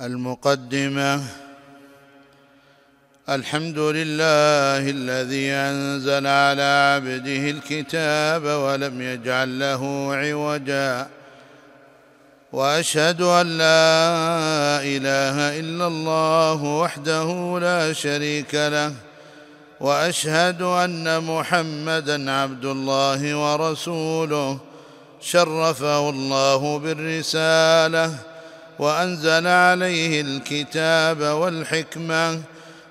المقدمة. الحمد لله الذي أنزل على عبده الكتاب ولم يجعل له عوجا. وأشهد أن لا إله إلا الله وحده لا شريك له. وأشهد أن محمدا عبد الله ورسوله. شرفه الله بالرسالة. وأنزل عليه الكتاب والحكمة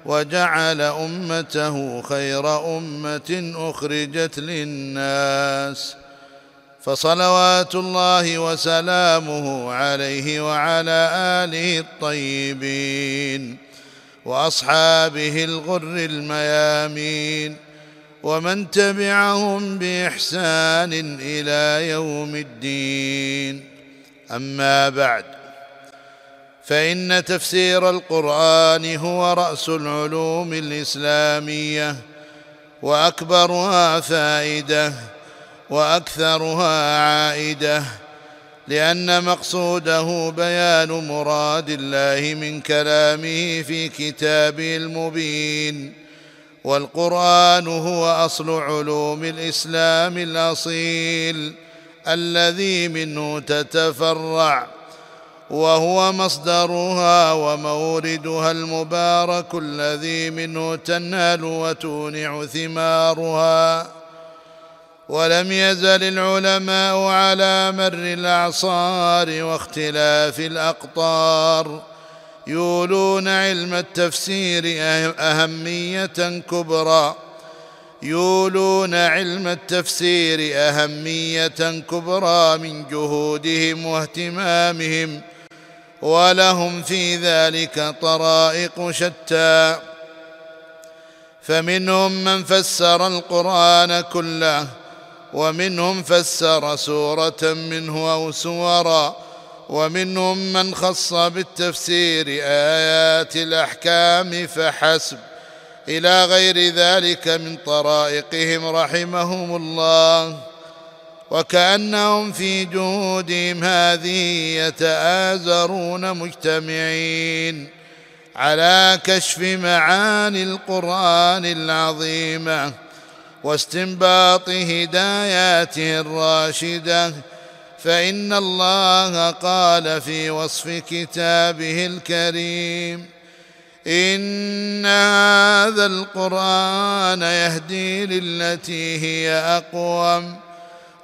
وجعل أمته خير أمة أخرجت للناس. فصلوات الله وسلامه عليه وعلى آله الطيبين وأصحابه الغر الميامين ومن تبعهم بإحسان إلى يوم الدين. أما بعد فإن تفسير القرآن هو رأس العلوم الإسلامية وأكبرها فائدة وأكثرها عائدة لأن مقصوده بيان مراد الله من كلامه في كتابه المبين والقرآن هو أصل علوم الإسلام الأصيل الذي منه تتفرع. وهو مصدرها وموردها المبارك الذي منه تنال وتونع ثمارها. ولم يزل العلماء على مر الأعصار واختلاف الأقطار. يولون علم التفسير أهمية كبرى. يولون علم التفسير أهمية كبرى من جهودهم واهتمامهم. ولهم في ذلك طرائق شتى. فمنهم من فسر القرآن كله ومنهم فسر سورة منه أو سورا ومنهم من خص بالتفسير آيات الأحكام فحسب. إلى غير ذلك من طرائقهم رحمهم الله. وكأنهم في جهودهم هذه يتآزرون مجتمعين على كشف معاني القرآن العظيمة واستنباط هداياته الراشدة. فإن الله قال في وصف كتابه الكريم إن هذا القرآن يهدي للتي هي أقوم.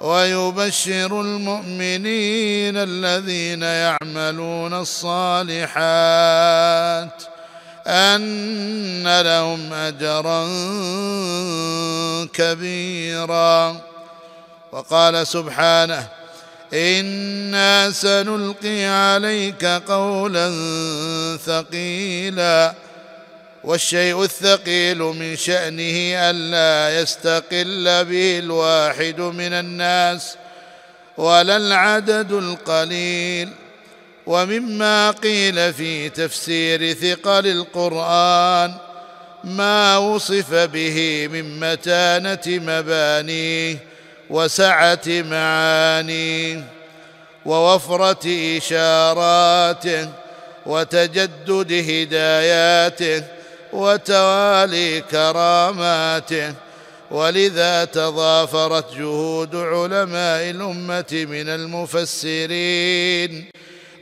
ويبشر المؤمنين الذين يعملون الصالحات أن لهم أجرا كبيرا. وقال سبحانه أنا سنلقي عليك قولا ثقيلا. والشيء الثقيل من شأنه الا يستقل به الواحد من الناس ولا العدد القليل. ومما قيل في تفسير ثقل القرآن ما وصف به من متانة مبانيه وسعة معانيه ووفرة إشاراته وتجدد هداياته وتوالي كراماته ولذا تضافرت جهود علماء الأمة من المفسرين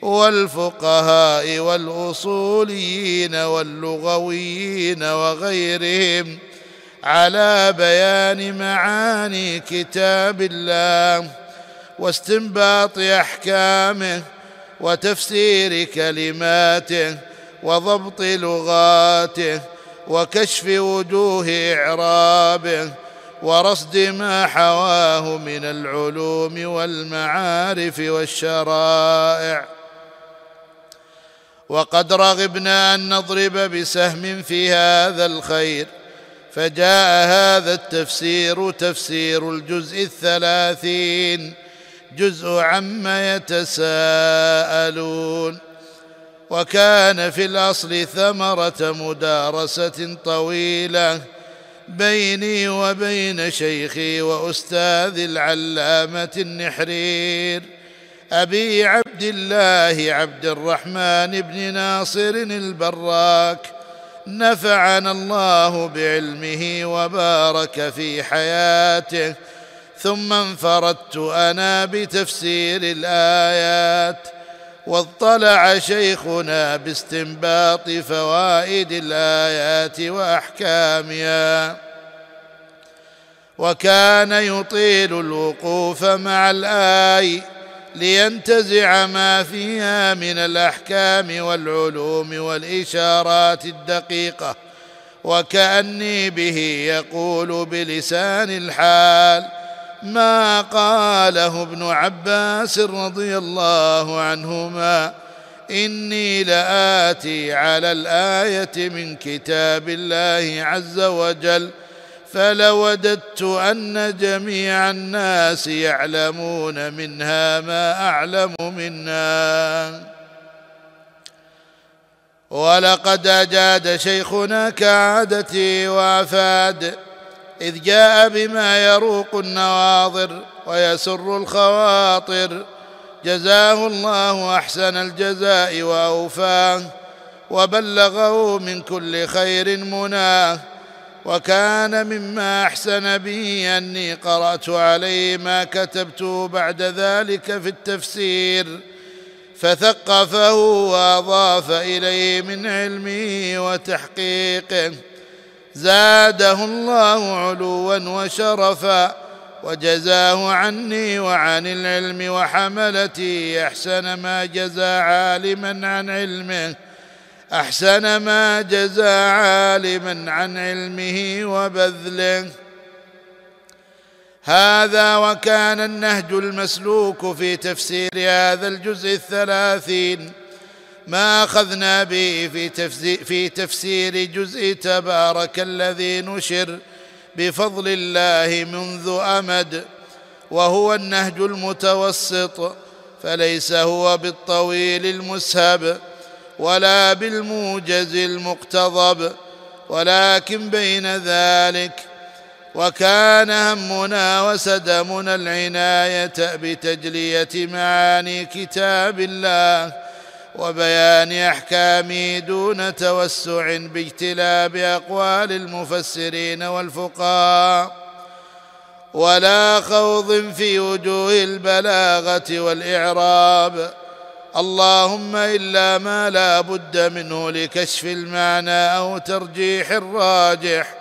والفقهاء والأصوليين واللغويين وغيرهم على بيان معاني كتاب الله واستنباط أحكامه وتفسير كلماته وضبط لغاته وكشف وجوه إعرابه ورصد ما حواه من العلوم والمعارف والشرائع. وقد رغبنا أن نضرب بسهم في هذا الخير فجاء هذا التفسير تفسير الجزء الثلاثين جزء عما يتساءلون. وكان في الأصل ثمرة مدارسة طويلة بيني وبين شيخي واستاذي العلامة النحرير أبي عبد الله عبد الرحمن بن ناصر البراك. نفعنا الله بعلمه وبارك في حياته ثم انفردت أنا بتفسير الآيات. واطلع شيخنا باستنباط فوائد الآيات وأحكامها. وكان يطيل الوقوف مع الآي لينتزع ما فيها من الأحكام والعلوم والإشارات الدقيقة. وكأني به يقول بلسان الحال ما قاله ابن عباس رضي الله عنهما إني لآتي على الآية من كتاب الله عز وجل فلوددت أن جميع الناس يعلمون منها ما أعلم منها ولقد أجاد شيخنا كعادتي وأفاد إذ جاء بما يروق النواظر ويسر الخواطر. جزاه الله أحسن الجزاء واوفاه وبلغه من كل خير مناه وكان مما أحسن به أني قرأت عليه ما كتبته بعد ذلك في التفسير. فثقفه وأضاف إليه من علمه وتحقيقه. زاده الله علوا وشرفا وجزاه عني وعن العلم وحملتي أحسن ما جزى عالما عن علمه أحسن ما جزى عالما عن علمه وبذله. هذا وكان النهج المسلوك في تفسير هذا الجزء الثلاثين. ما أخذنا به في تفسير, في تفسير جزء تبارك الذي نشر بفضل الله منذ أمد وهو النهج المتوسط فليس هو بالطويل المسهب ولا بالموجز المقتضب ولكن بين ذلك وكان همنا وسدمنا العناية بتجلية معاني كتاب الله. وبيان احكامه دون توسع باجتلاب أقوال المفسرين والفقهاء ولا خوض في وجوه البلاغة والإعراب. اللهم إلا ما لا بد منه لكشف المعنى أو ترجيح الراجح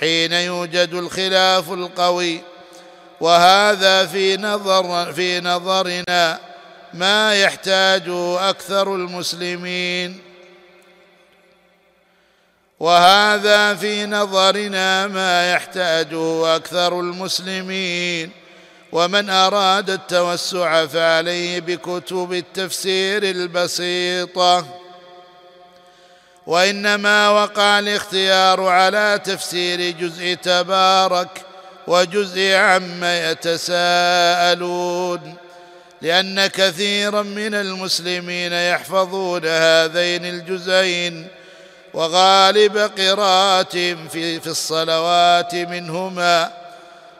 حين يوجد الخلاف القوي. وهذا في نظر في نظرنا. ما يحتاجه أكثر المسلمين. وهذا في نظرنا ما يحتاجه أكثر المسلمين. ومن أراد التوسع فعليه بكتب التفسير البسيطة. وإنما وقع الاختيار على تفسير جزء تبارك وجزء عما يتساءلون. لأن كثيرا من المسلمين يحفظون هذين الجزئين وغالب قراءتهم في, في الصلوات منهما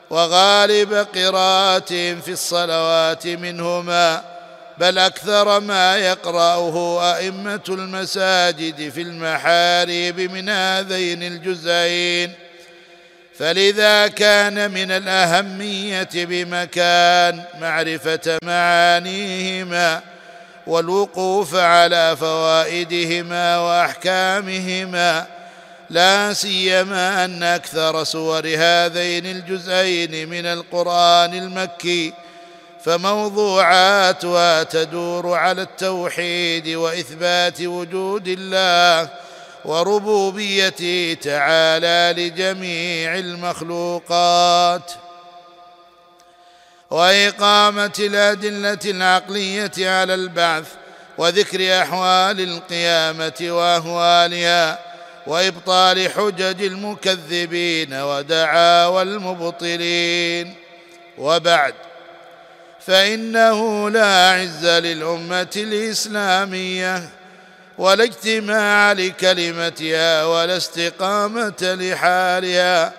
وغالب قراءتهم في الصلوات منهما بل أكثر ما يقرأه أئمة المساجد في المحاريب من هذين الجزئين. فلذا كان من الأهمية بمكان معرفة معانيهما والوقوف على فوائدهما وأحكامهما. لا سيما أن أكثر سور هذين الجزئين من القرآن المكي فموضوعاتها تدور على التوحيد وإثبات وجود الله وربوبيته تعالى لجميع المخلوقات. وإقامة الأدلة العقلية على البعث وذكر أحوال القيامة وأهوالها وإبطال حجج المكذبين ودعاوى المبطلين. وبعد فإنه لا عز للأمة الإسلامية ولا اجتماع لكلمتها ولا استقامة لحالها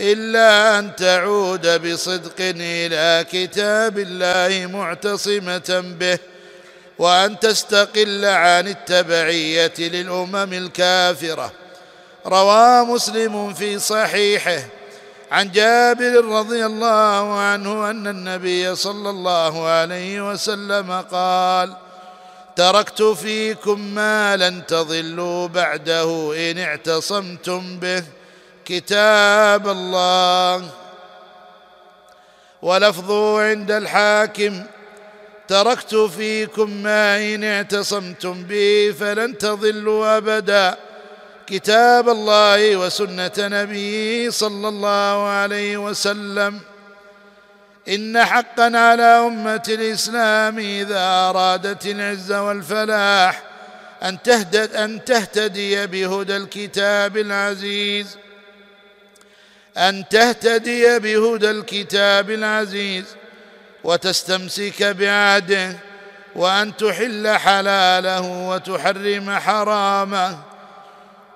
إلا أن تعود بصدق إلى كتاب الله معتصمة به وأن تستقل عن التبعية للأمم الكافرة. روى مسلم في صحيحه عن جابر رضي الله عنه أن النبي صلى الله عليه وسلم قال تركت فيكم ما لن تضلوا بعده إن اعتصمتم به. كتاب الله. ولفظه عند الحاكم. تركت فيكم ما إن اعتصمتم به فلن تضلوا أبدا. كتاب الله وسنة نبيه صلى الله عليه وسلم. إن حقا على أمة الإسلام إذا أرادت العز والفلاح أن تهتدي, أن تهتدي بهدى الكتاب العزيز. أن تهتدي بهدى الكتاب العزيز وتستمسك بعهده وأن تحل حلاله وتحرم حرامه.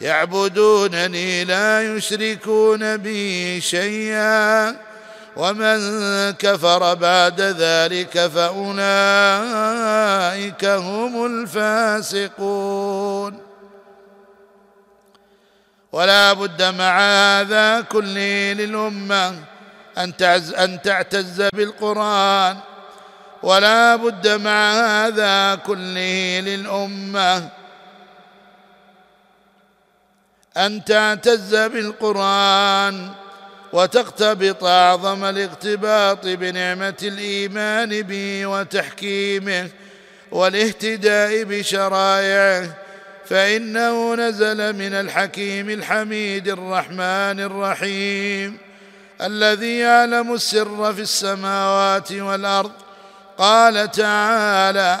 يعبدونني لا يشركون بي شيئا. ومن كفر بعد ذلك فأولئك هم الفاسقون. ولا بد مع هذا كله للأمة أن تعز أن تعتز بالقرآن. ولا بد مع هذا كله للأمة أن تعتز بالقرآن وتقتبط أعظم الاقتباط بنعمة الإيمان به وتحكيمه والاهتداء بشرائعه فإنه نزل من الحكيم الحميد الرحمن الرحيم. الذي يعلم السر في السماوات والأرض. قال تعالى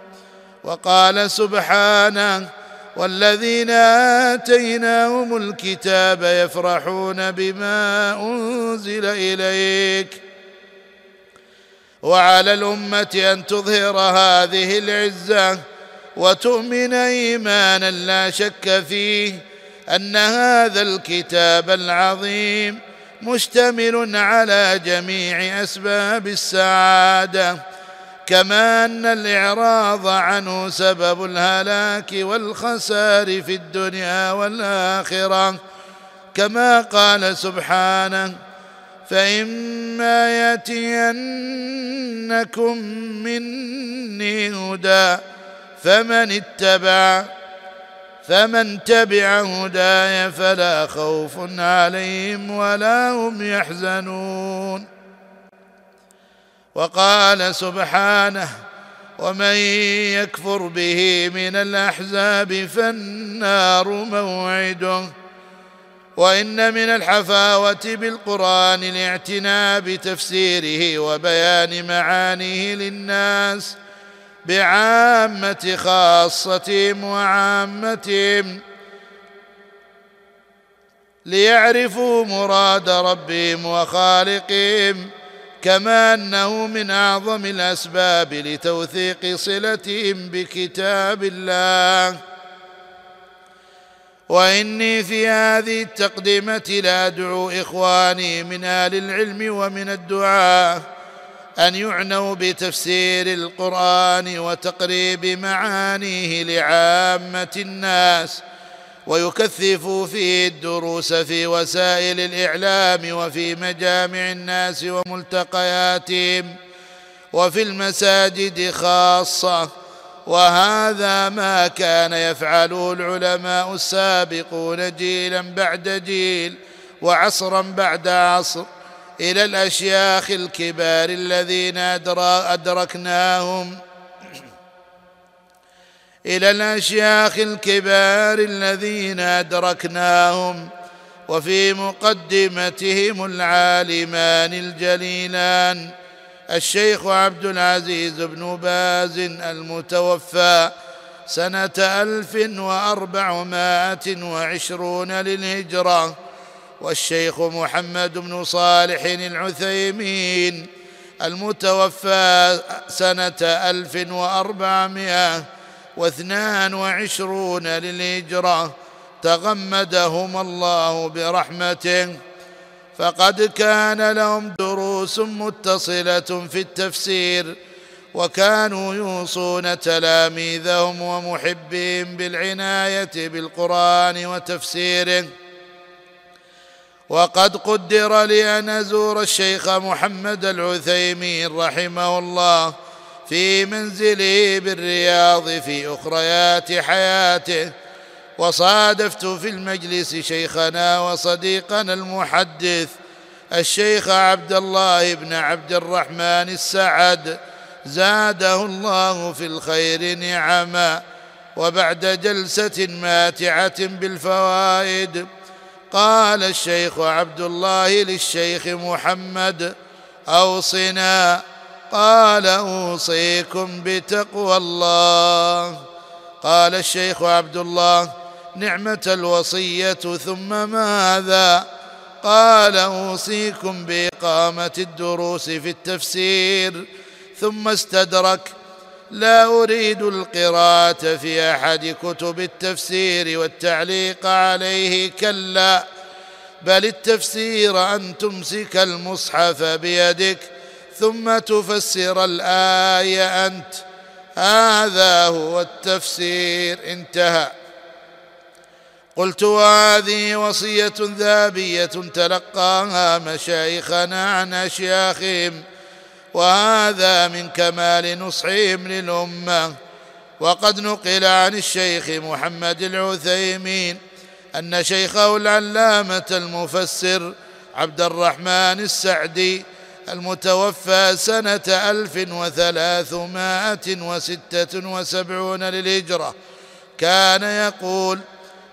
وقال سبحانه والذين آتيناهم الكتاب يفرحون بما أنزل إليك وعلى الأمة أن تظهر هذه العزة وتؤمن إيمانا لا شك فيه أن هذا الكتاب العظيم مشتمل على جميع أسباب السعادة. كما أن الإعراض عنه سبب الهلاك والخسار في الدنيا والآخرة. كما قال سبحانه فإما يأتينكم مني هدى فمن اتبع فمن تبع هداي فلا خوف عليهم ولا هم يحزنون. وقال سبحانه ومن يكفر به من الأحزاب فالنار موعده. وإن من الحفاوة بالقرآن الاعتناء بتفسيره وبيان معانيه للناس بعامة خاصتهم وعامتهم. ليعرفوا مراد ربهم وخالقهم. كما أنه من أعظم الأسباب لتوثيق صلتهم بكتاب الله. وإني في هذه التقدمة لادعو إخواني من أهل العلم ومن الدعاة أن يعنوا بتفسير القرآن وتقريب معانيه لعامة الناس ويكثف فيه الدروس في وسائل الإعلام وفي مجامع الناس وملتقياتهم وفي المساجد خاصة. وهذا ما كان يفعله العلماء السابقون جيلا بعد جيل وعصرا بعد عصر إلى الأشياخ الكبار الذين أدركناهم. إلى الأشياخ الكبار الذين أدركناهم وفي مقدمتهم العالمان الجليلان الشيخ عبد العزيز بن باز المتوفى سنة ألف وأربعمائة وعشرون للهجرة والشيخ محمد بن صالح العثيمين المتوفى سنة ألف وأربعمائة واثنان وعشرون للهجرة تغمدهم الله برحمته. فقد كان لهم دروس متصلة في التفسير وكانوا يوصون تلاميذهم ومحبين بالعناية بالقرآن وتفسيره. وقد قدر لي ان ازور الشيخ محمد العثيمين رحمه الله في منزله بالرياض في أخريات حياته وصادفت في المجلس شيخنا وصديقنا المحدث الشيخ عبد الله بن عبد الرحمن السعد. زاده الله في الخير نعما وبعد جلسة ماتعة بالفوائد قال الشيخ عبد الله للشيخ محمد أوصنا قال أوصيكم بتقوى الله. قال الشيخ عبد الله نعمة الوصية ثم ماذا؟ قال أوصيكم بإقامة الدروس في التفسير ثم استدرك لا أريد القراءة في أحد كتب التفسير والتعليق عليه كلا بل التفسير أن تمسك المصحف بيدك ثم تفسر الآية أنت. هذا هو التفسير. انتهى. قلت وهذه وصية ذابية تلقاها مشايخنا عن أشياخهم وهذا من كمال نصحهم للأمة. وقد نقل عن الشيخ محمد العثيمين أن شيخه العلامة المفسر عبد الرحمن السعدي المتوفى سنة ألف وثلاثمائة وستة وسبعون للهجرة. كان يقول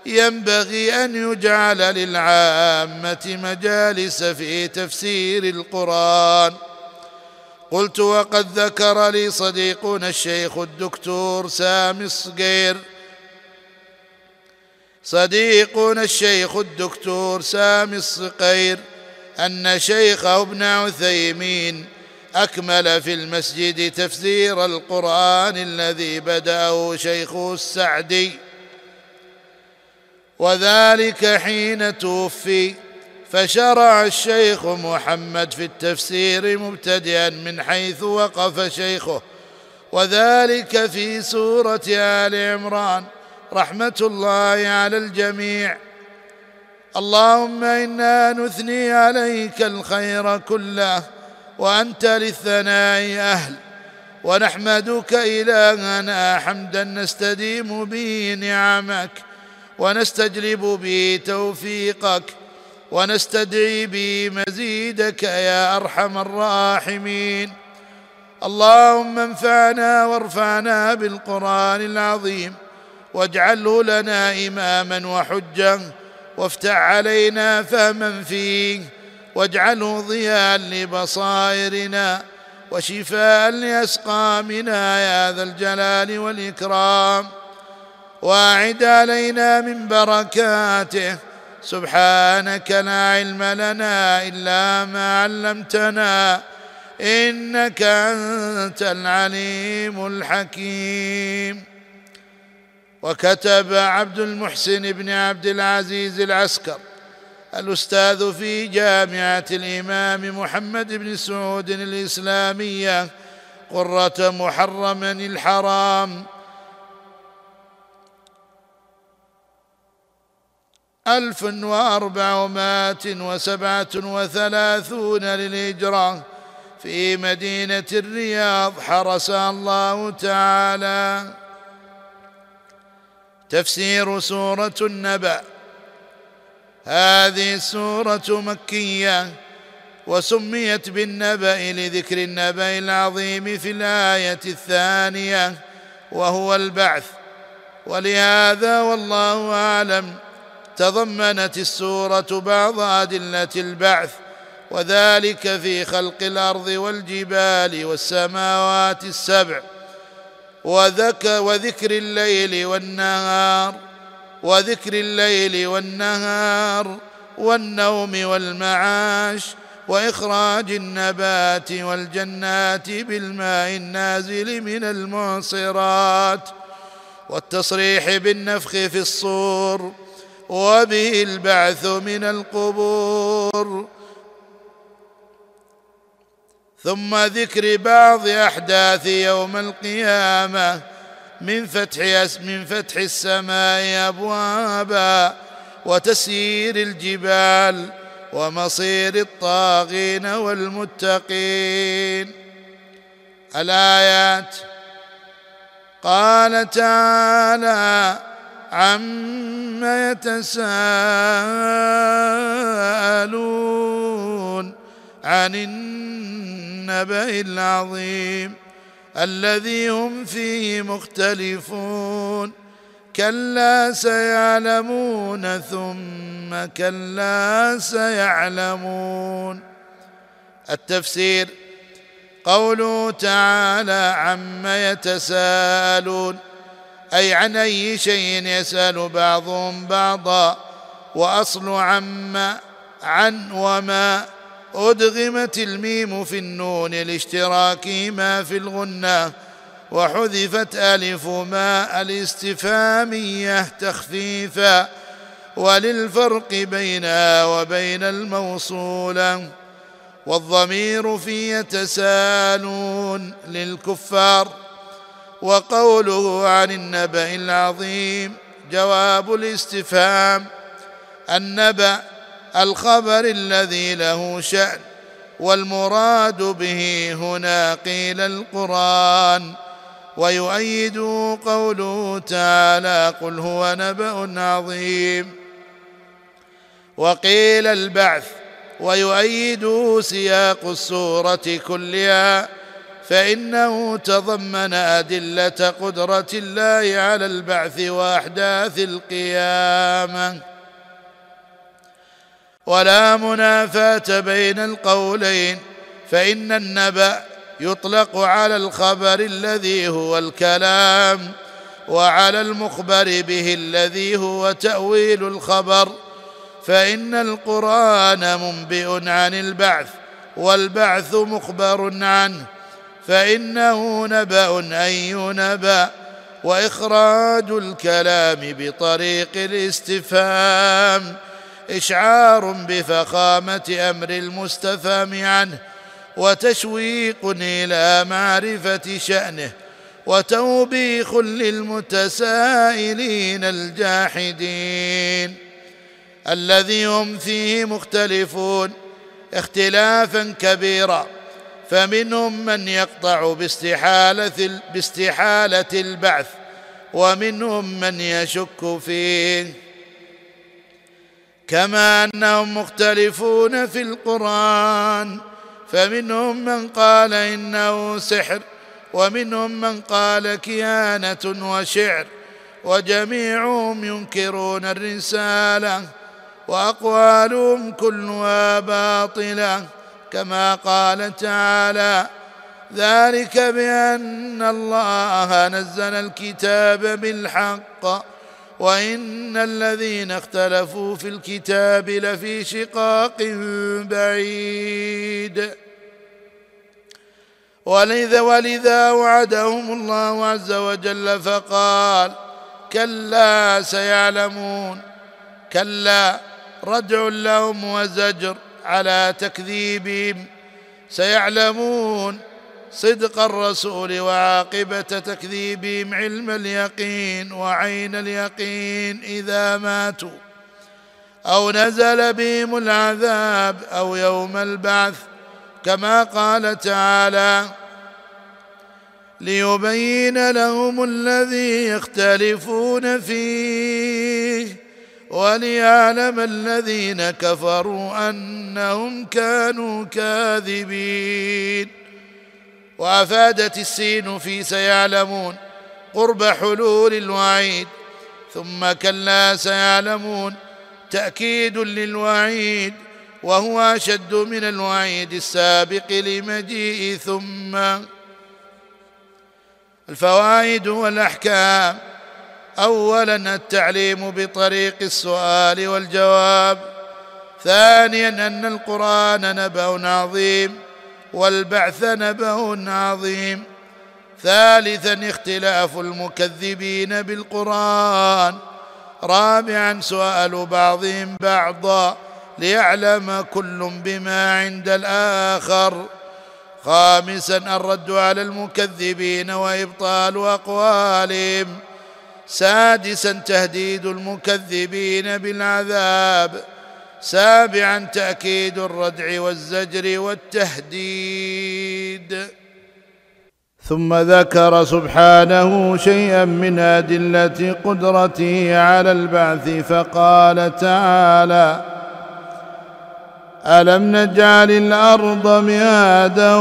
ينبغي أن يجعل للعامة مجالس في تفسير القرآن. قلت وقد ذكر لي صديقنا الشيخ الدكتور سامي الصقير صديقنا الشيخ الدكتور سامي الصقير أن شيخه ابن عثيمين أكمل في المسجد تفسير القرآن الذي بدأه شيخه السعدي. وذلك حين توفي فشرع الشيخ محمد في التفسير مبتدئا من حيث وقف شيخه. وذلك في سورة آل عمران. رحمة الله على الجميع. اللهم إنا نثني عليك الخير كله وأنت للثناء أهل ونحمدك إلهنا حمدا نستديم به نعمك ونستجلب به توفيقك ونستدعي به مزيدك يا أرحم الراحمين. اللهم انفعنا وارفعنا بالقرآن العظيم واجعله لنا إماما وحجة وافتح علينا فهما فيه واجعله ضياء لبصائرنا وشفاء لأسقامنا يا ذا الجلال والإكرام. واعد علينا من بركاته سبحانك لا علم لنا إلا ما علمتنا إنك أنت العليم الحكيم. وكتب عبد المحسن بن عبد العزيز العسكر الأستاذ في جامعة الإمام محمد بن سعود الإسلامية قرة محرما الحرام. ألف وأربعمائة وسبعة وثلاثون للهجرة في مدينة الرياض حرسها الله تعالى. تفسير سورة النبأ. هذه السورة مكية وسميت بالنبأ لذكر النبأ العظيم في الآية الثانية وهو البعث. ولهذا والله أعلم تضمنت السورة بعض أدلة البعث وذلك في خلق الأرض والجبال والسماوات السبع. وذك وذكر الليل والنهار وذكر الليل والنهار والنوم والمعاش وإخراج النبات والجنات بالماء النازل من المعصرات والتصريح بالنفخ في الصور وبه البعث من القبور. ثم ذكر بعض أحداث يوم القيامة من فتح من فتح السماء أبوابا وتسيير الجبال ومصير الطاغين والمتقين. الآيات قال تعالى عما يتساءلون. عن النبأ العظيم الذي هم فيه مختلفون. كلا سيعلمون ثم كلا سيعلمون. التفسير قوله تعالى عما يتساءلون أي عن أي شيء يسأل بعضهم بعضا وأصل عما عن وما أدغمت الميم في النون لاشتراكهما في الغنه وحذفت ألف ما الاستفهاميه تخفيفا. وللفرق بينها وبين الموصوله والضمير في يتسالون للكفار. وقوله عن النبأ العظيم جواب الاستفهام النبأ الخبر الذي له شأن والمراد به هنا قيل القرآن. ويؤيد قوله تعالى قل هو نبأ عظيم وقيل البعث ويؤيد سياق السورة كلها فإنه تضمن أدلة قدرة الله على البعث وأحداث القيامة. ولا منافاة بين القولين فإن النبأ يطلق على الخبر الذي هو الكلام وعلى المخبر به الذي هو تأويل الخبر. فإن القرآن منبئ عن البعث والبعث مخبر عنه. فإنه نبأ اي نبا وإخراج الكلام بطريق الاستفهام. إشعار بفخامة أمر المستفهم عنه وتشويق إلى معرفة شأنه وتوبيخ للمتسائلين الجاحدين. الذي هم فيه مختلفون اختلافا كبيرا فمنهم من يقطع باستحالة, باستحالة البعث ومنهم من يشك فيه. كما أنهم مختلفون في القرآن. فمنهم من قال إنه سحر ومنهم من قال كيانة وشعر وجميعهم ينكرون الرسالة وأقوالهم كلها باطلة كما قال تعالى ذلك بأن الله نزل الكتاب بالحق. وان الذين اختلفوا في الكتاب لفي شقاق بعيد ولذا ولذا وعدهم الله عز وجل فقال كلا سيعلمون كلا ردع لهم وزجر على تكذيبهم سيعلمون صدق الرسول وعاقبة تكذيبهم علم اليقين وعين اليقين إذا ماتوا أو نزل بهم العذاب أو يوم البعث كما قال تعالى ليبين لهم الذي يختلفون فيه وليعلم الذين كفروا أنهم كانوا كاذبين وأفادت السين في سيعلمون قرب حلول الوعيد ثم كلا سيعلمون تأكيد للوعيد وهو أشد من الوعيد السابق لمجيء ثم. الفوائد والأحكام اولا التعليم بطريق السؤال والجواب ثانيا أن القرآن نبأ عظيم والبعث نبأ عظيم. ثالثا اختلاف المكذبين بالقرآن. رابعا سؤال بعضهم بعضا ليعلم كل بما عند الآخر. خامسا الرد على المكذبين وإبطال أقوالهم. سادسا تهديد المكذبين بالعذاب. سابعا تأكيد الردع والزجر والتهديد. ثم ذكر سبحانه شيئا من أدلة قدرته على البعث فقال تعالى ألم نجعل الأرض مهادا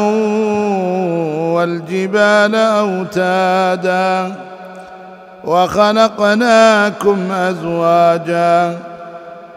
والجبال اوتادا وخلقناكم ازواجا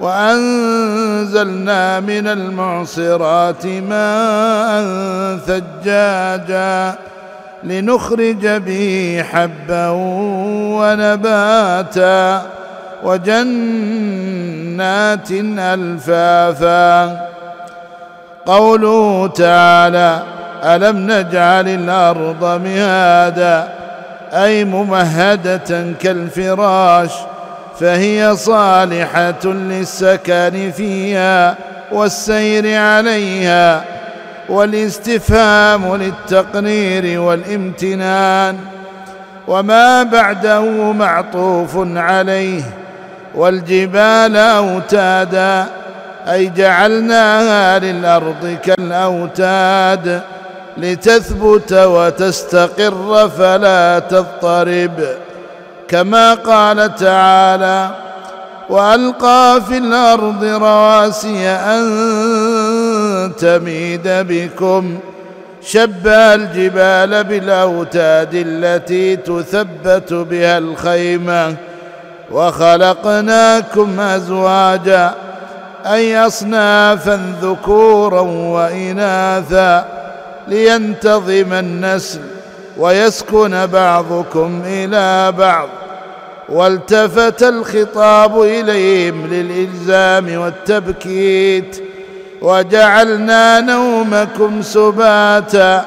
وأنزلنا من المعصرات ماء ثجاجا لنخرج به حبا ونباتا وجنات ألفافا. قوله تعالى ألم نجعل الأرض مهادا أي ممهدة كالفراش فهي صالحة للسكن فيها والسير عليها والاستفهام للتقرير والامتنان وما بعده معطوف عليه والجبال أوتادا أي جعلناها للأرض كالأوتاد لتثبت وتستقر فلا تضطرب كما قال تعالى وألقى في الأرض رواسي أن تميد بكم شبه الجبال بالأوتاد التي تثبت بها الخيمة وخلقناكم أزواجا أي أصنافا ذكورا وإناثا لينتظم النسل ويسكن بعضكم إلى بعض. والتفت الخطاب إليهم للإلزام والتبكيت وجعلنا نومكم سباتا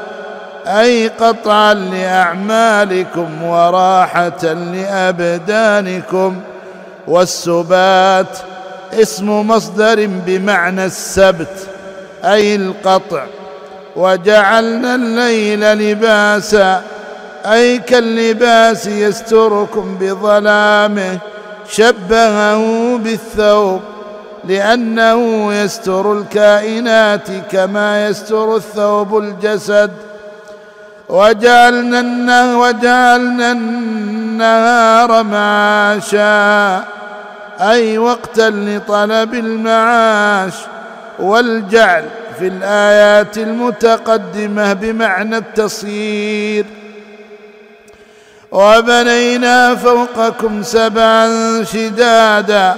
أي قطعا لأعمالكم وراحة لأبدانكم. والسبات اسم مصدر بمعنى السبت أي القطع. وجعلنا الليل لباسا أي كاللباس يستركم بظلامه شبهه بالثوب لأنه يستر الكائنات كما يستر الثوب الجسد. وجعلنا وجعلنا النهار معاشا أي وقتا لطلب المعاش. والجعل في الآيات المتقدمة بمعنى التصيير. وبنينا فوقكم سبعا شدادا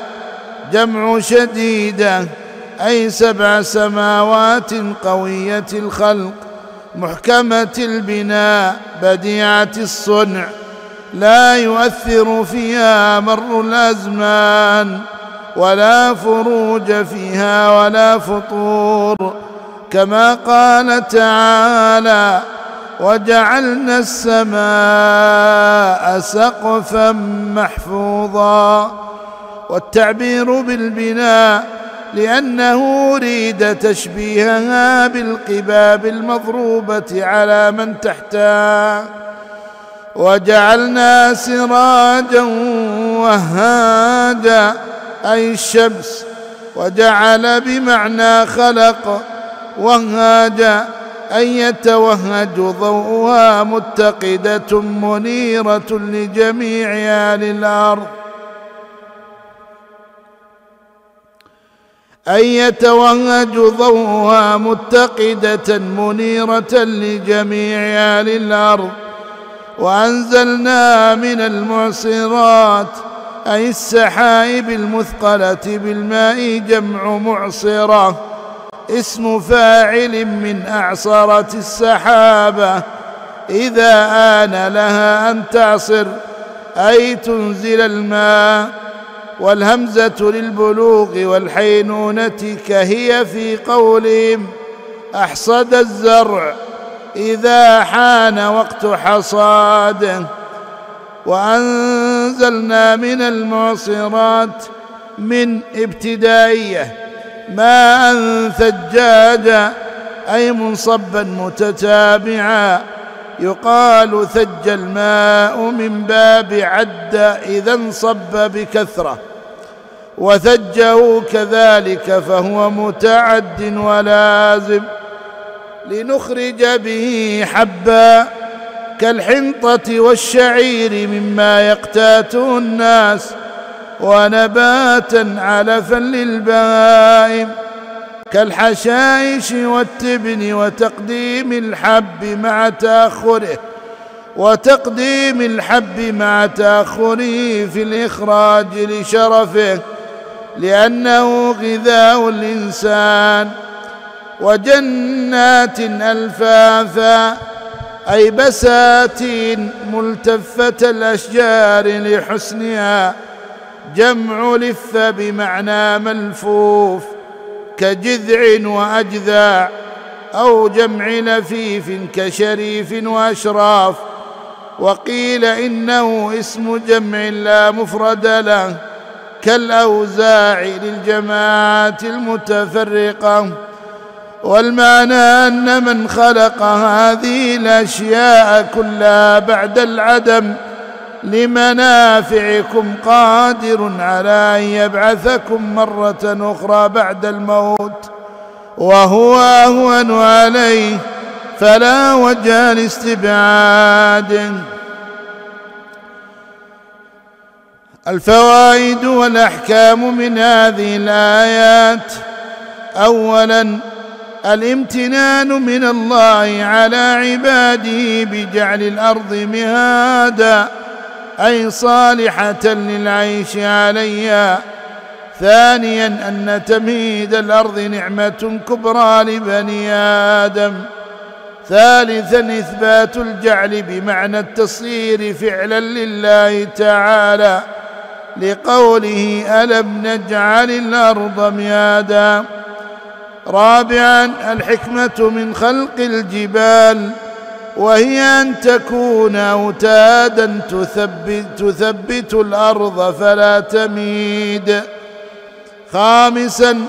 جمع شديده أي سبع سماوات قوية الخلق محكمة البناء بديعة الصنع لا يؤثر فيها مر الأزمان ولا فروج فيها ولا فطور. كما قال تعالى وجعلنا السماء سقفا محفوظا والتعبير بالبناء لأنه أريد تشبيهها بالقباب المضروبة على من تحتها. وجعلنا سراجا وهاجا أي الشمس وجعل بمعنى خلق وهاجا. أن يتوهج ضوءها متقدة منيرة لجميع أهل الأرض. أن يتوهج ضوءها متقدة منيرة لجميع أهل الأرض. وأنزلنا من المعصرات أي السحائب المثقلة بالماء جمع معصرة. اسم فاعل من أعصرة السحابة. إذا آن لها أن تعصر أي تنزل الماء. والهمزة للبلوغ والحينونة كهي في قولهم أحصد الزرع إذا حان وقت حصاده وأنزلنا من المعصرات من ابتدائية ماء ثجاجا أي منصبا متتابعا. يقال ثج الماء من باب عد إذا انصب بكثرة. وثجه كذلك فهو متعد ولازم. لنخرج به حبا كالحنطة والشعير مما يقتاته الناس. ونباتا علفا للبهائم كالحشائش والتبن وتقديم الحب مع تأخره وتقديم الحب مع تأخره في الإخراج لشرفه لأنه غذاء الإنسان. وجنات ألفافا أي بساتين ملتفة الأشجار لحسنها جمع لف بمعنى ملفوف كجذع واجذاع أو جمع لفيف كشريف وأشراف وقيل إنه اسم جمع لا مفرد له كالأوزاع للجماعات المتفرقة والمعنى أن من خلق هذه الأشياء كلها بعد العدم لمنافعكم قادر على أن يبعثكم مرة أخرى بعد الموت وهو أهون عليه فلا وجه لاستبعاد الفوائد والأحكام من هذه الآيات اولا الامتنان من الله على عباده بجعل الأرض مهادا أي صالحة للعيش عليها. ثانيا أن تمهيد الأرض نعمة كبرى لبني آدم. ثالثا إثبات الجعل بمعنى التصير فعلا لله تعالى. لقوله ألم نجعل الأرض مهادا رابعا الحكمة من خلق الجبال. وهي أن تكون أوتادا تثبت, تثبت الأرض فلا تميد. خامسا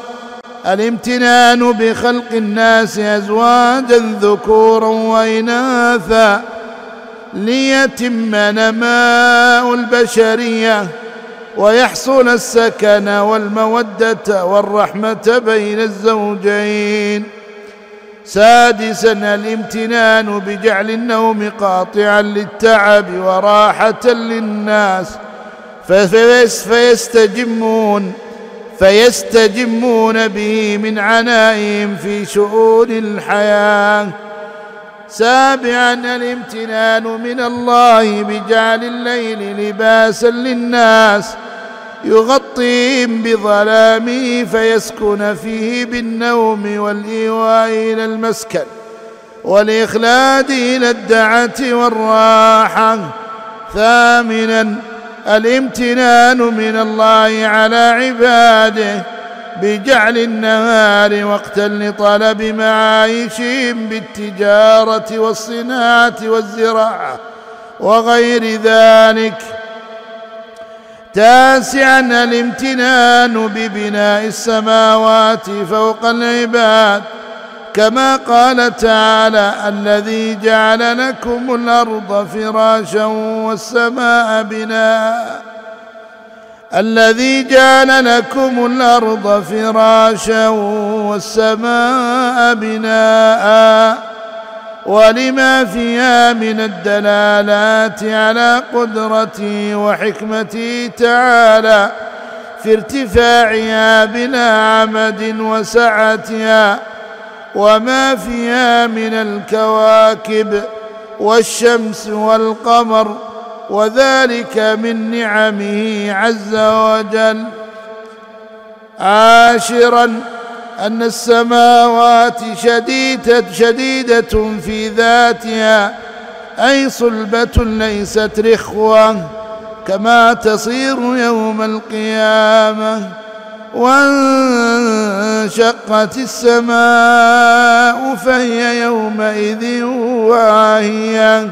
الامتنان بخلق الناس ازواجا ذكورا واناثا ليتم نماء البشرية ويحصل السكن والمودة والرحمة بين الزوجين. سادسا الامتنان بجعل النوم قاطعا للتعب وراحة للناس. فيستجمون فيستجمون به من عنائهم في شؤون الحياة. سابعا الامتنان من الله بجعل الليل لباسا للناس. يغطيهم بظلامه فيسكن فيه بالنوم والإيواء إلى المسكن والإخلاد إلى الدعة والراحة. ثامنا الامتنان من الله على عباده بجعل النهار وقتا لطلب معايشهم بالتجارة والصناعة والزراعة وغير ذلك. تاسعا الامتنان ببناء السماوات فوق العباد كما قال تعالى الذي جعل لكم الأرض فراشا والسماء بناء. الذي جعل لكم الأرض فراشا والسماء بناء. ولما فيها من الدلالات على قدرته وحكمته تعالى في ارتفاعها بلا عمد وسعتها وما فيها من الكواكب والشمس والقمر وذلك من نعمه عز وجل. عاشرا أن السماوات شديدة شديدة في ذاتها أي صلبة ليست رخوة كما تصير يوم القيامة وانشقت السماء فهي يومئذ واهية.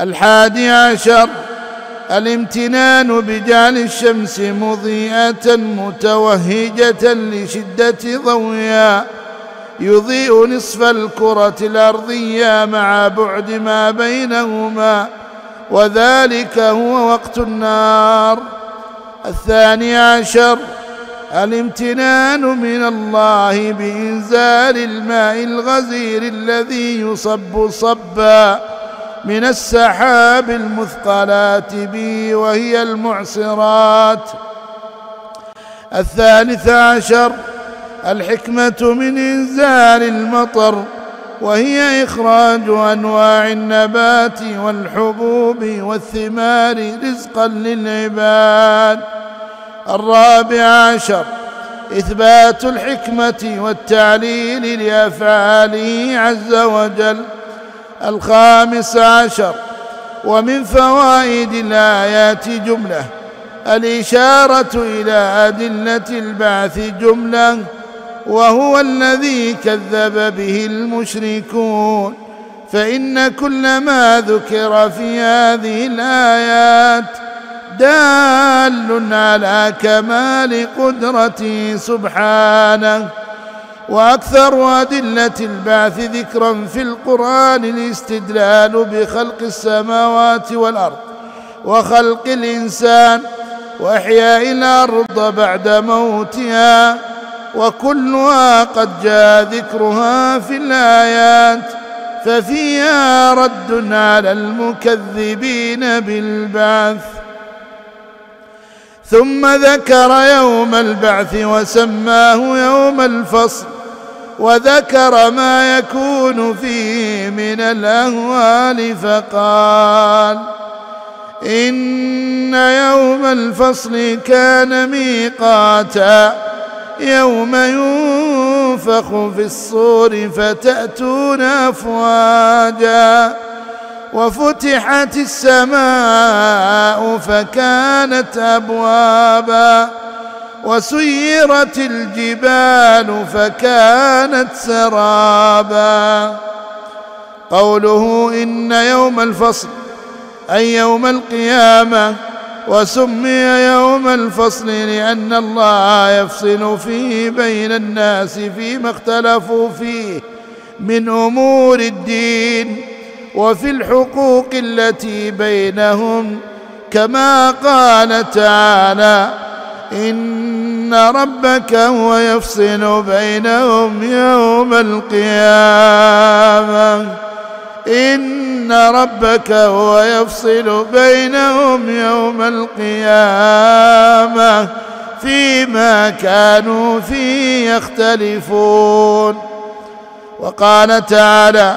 الحادي عشر الامتنان بجعل الشمس مضيئة متوهجة لشدة ضوئها يضيء نصف الكرة الأرضية مع بعد ما بينهما. وذلك هو وقت النار. الثاني عشر الامتنان من الله بإنزال الماء الغزير الذي يصب صبا. من السحاب المثقلات به وهي المعصرات. الثالث عشر الحكمة من إنزال المطر وهي إخراج أنواع النبات والحبوب والثمار رزقا للعباد. الرابع عشر إثبات الحكمة والتعليل لأفعاله عز وجل. الخامس عشر ومن فوائد الآيات جملة الإشارة إلى أدلة البعث جملة وهو الذي كذب به المشركون فإن كل ما ذكر في هذه الآيات دال على كمال قدرته سبحانه وأكثر أدلة البعث ذكرا في القرآن الاستدلال بخلق السماوات والأرض وخلق الإنسان واحياء الأرض بعد موتها وكلها قد جاء ذكرها في الآيات ففيها رد على المكذبين بالبعث. ثم ذكر يوم البعث وسماه يوم الفصل وذكر ما يكون فيه من الأهوال فقال إن يوم الفصل كان ميقاتا يوم ينفخ في الصور فتأتون أفواجا وفتحت السماء فكانت أبوابا وسيرت الجبال فكانت سرابا. قوله إن يوم الفصل أي يوم القيامة وسمي يوم الفصل لأن الله يفصل فيه بين الناس فيما اختلفوا فيه من أمور الدين وفي الحقوق التي بينهم كما قال تعالى إن ربك هو يفصل بينهم يوم القيامة. إن ربك هو يفصل بينهم يوم القيامة. فيما كانوا فيه يختلفون. وقال تعالى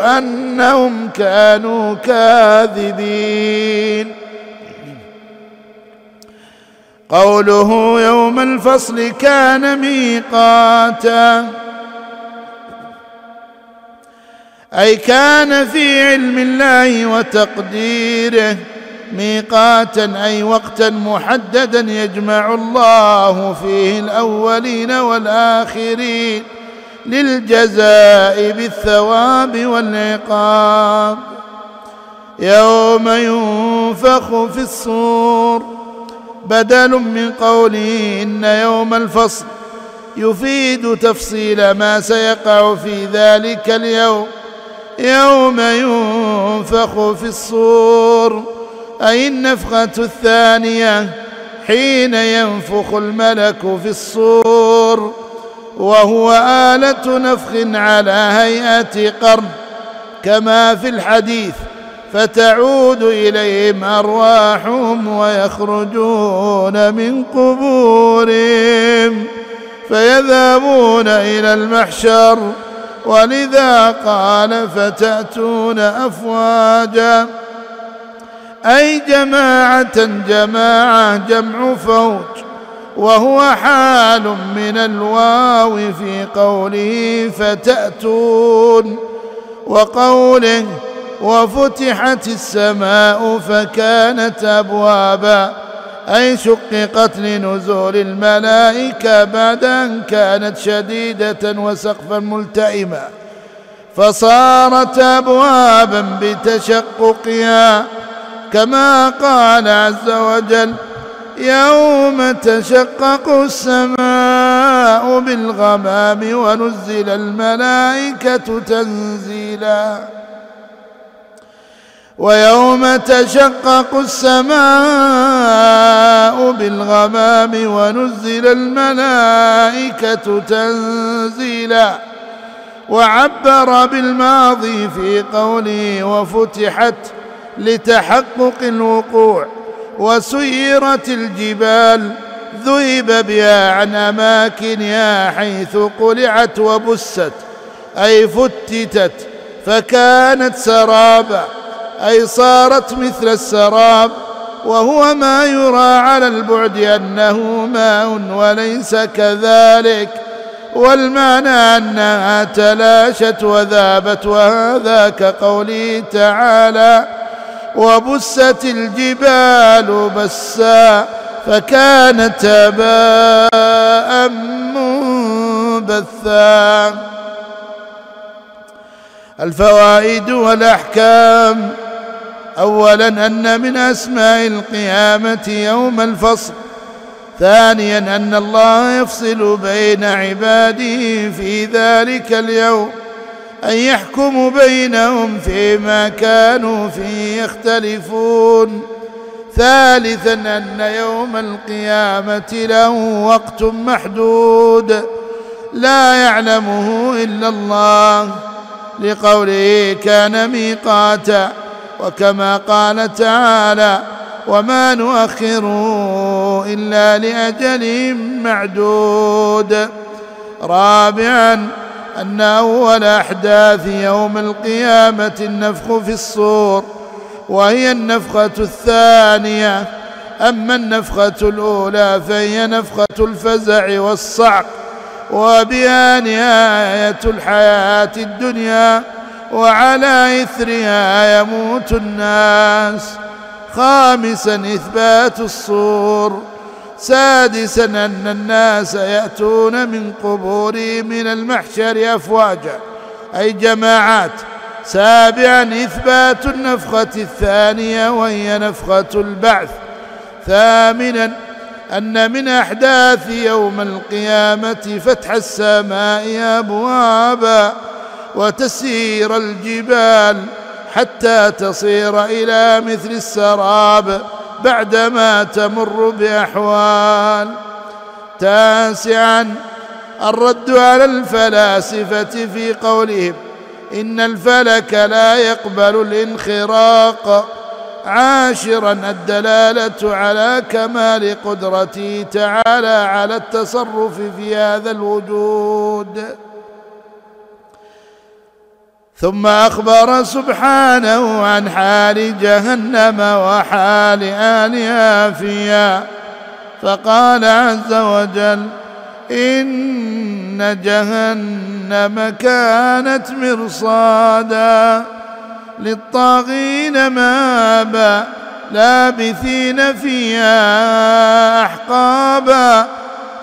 أنهم كانوا كاذبين. قوله يوم الفصل كان ميقاتا. أي كان في علم الله وتقديره ميقاتا أي وقتا محددا يجمع الله فيه الأولين والآخرين. للجزاء بالثواب والعقاب. يوم ينفخ في الصور بدل من قوله إن يوم الفصل يفيد تفصيل ما سيقع في ذلك اليوم. يوم ينفخ في الصور أي النفخة الثانية حين ينفخ الملك في الصور. وهو آلة نفخ على هيئة قرن كما في الحديث فتعود إليهم أرواحهم ويخرجون من قبورهم فيذهبون إلى المحشر ولذا قال فتأتون أفواجا. أي جماعة جماعة جمع فوج وهو حال من الواو في قوله فتأتون وقوله وفتحت السماء فكانت أبوابا أي شققت لنزول الملائكة بعد ان كانت شديدة وسقفا ملتئما فصارت أبوابا بتشققها كما قال عز وجل يوم تشقق السماء بالغمام ونزل الملائكة تنزيلا. ويوم تشقق السماء بالغمام ونزل الملائكة تنزيلا. وعبر بالماضي في قوله وفتحت لتحقق الوقوع. وسيرت الجبال ذهب بها عن اماكنها حيث قلعت وبست أي فتتت فكانت سرابا أي صارت مثل السراب وهو ما يرى على البعد أنه ماء وليس كذلك والمعنى أنها تلاشت وذابت وهذا كقوله تعالى وبست الجبال بسا فكانت هباء منبثا. الفوائد والأحكام. اولا أن من أسماء القيامة يوم الفصل. ثانيا أن الله يفصل بين عباده في ذلك اليوم. أن يحكم بينهم فيما كانوا فيه يختلفون. ثالثا أن يوم القيامة له وقت محدود. لا يعلمه إلا الله. لقوله كان ميقاتا وكما قال تعالى وما نؤخره إلا لأجل معدود. رابعا أن أول أحداث يوم القيامة النفخ في الصور وهي النفخة الثانية. أما النفخة الأولى فهي نفخة الفزع والصعق وبها نهاية الحياة الدنيا وعلى إثرها يموت الناس. خامسا إثبات الصور. سادسا أن الناس يأتون من قبورهم من المحشر أفواجا أي جماعات. سابعا إثبات النفخة الثانية وهي نفخة البعث. ثامنا أن من أحداث يوم القيامة فتح السماء أبوابا وتسير الجبال حتى تصير إلى مثل السراب. بعدما تمر بأحوال. تاسعا الرد على الفلاسفة في قولهم إن الفلك لا يقبل الانخراق. عاشرا الدلالة على كمال قدرته تعالى على التصرف في هذا الوجود. ثم أخبر سبحانه عن حال جهنم وحال اهلها فيها فقال عز وجل إن جهنم كانت مرصادا. للطاغين مآبا لابثين فيها أحقابا.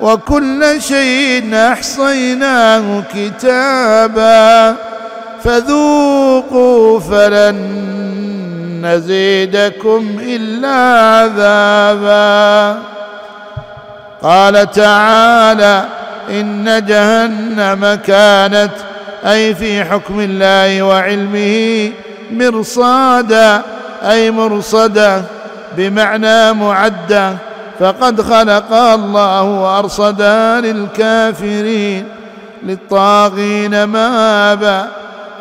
وكل شيء أحصيناه كتابا فذوقوا فلن نزيدكم إلا عذابا. قال تعالى إن جهنم كانت أي في حكم الله وعلمه مرصادا أي مرصدا بمعنى معدة فقد خلق الله وارصدا للكافرين للطاغين مآبا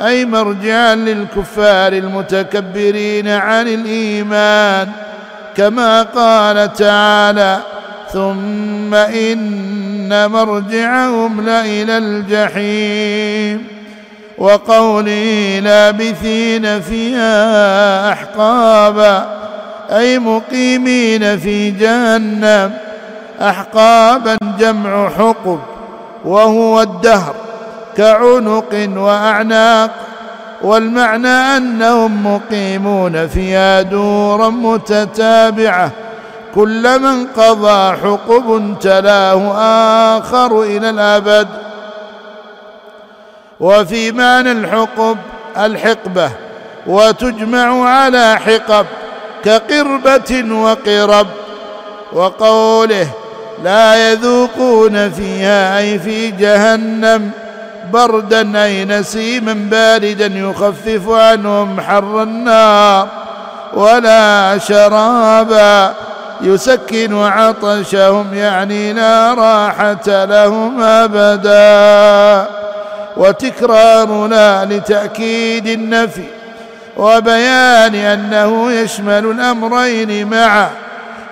أي مرجعا للكفار المتكبرين عن الإيمان كما قال تعالى ثم إن مرجعهم لإلى الجحيم وقوله لابثين فيها أحقابا أي مقيمين في جهنم احقابا جمع حقب وهو الدهر كعنق وأعناق والمعنى أنهم مقيمون فيها دورا متتابعة. كلما انقضى حقب تلاه آخر إلى الأبد. وفي معنى الحقب الحقبة وتجمع على حقب كقربة وقرب وقوله لا يذوقون فيها أي في جهنم بردا أي نسيما باردا يخفف عنهم حر النار ولا شرابا يسكن عطشهم يعني لا راحة لهم أبدا. وتكرار لا لتأكيد النفي وبيان أنه يشمل الأمرين معا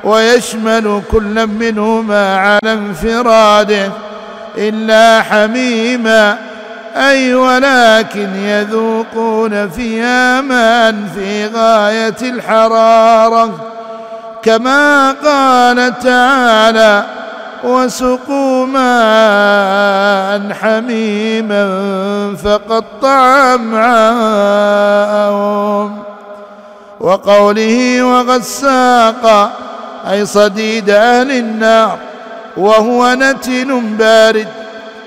ويشمل كل منهما على انفراده إلا حميما أي ولكن يذوقون فيها ماء في غاية الحرارة. كما قال تعالى وسقوا ماء حميما فقطع امعاءهم وقوله وغساقا أي صديد أهل النار وهو نتن بارد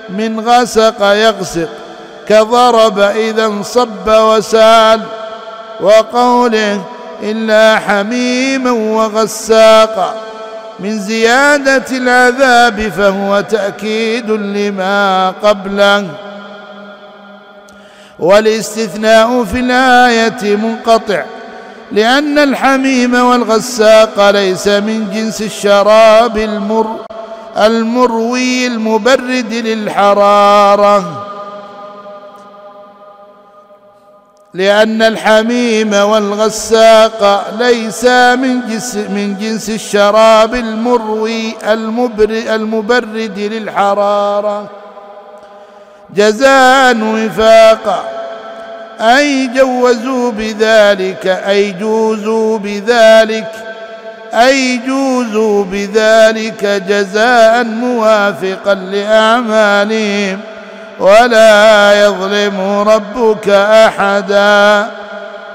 من غسق يغسق كضرب إذا انصب وسال. وقوله إلا حميما وغساقا من زيادة العذاب فهو تأكيد لما قبله. والاستثناء في الآية منقطع لأن الحميم والغساق ليس من جنس الشراب المر المروي المبرد للحرارة. لأن الحميم والغساق ليسا من جنس, من جنس الشراب المروي المبرد للحرارة. جزاء وفاقا أي جوزوا بذلك أي جوزوا بذلك أي جوزوا بذلك جزاء موافقا لأعمالهم. ولا يظلم ربك أحدا.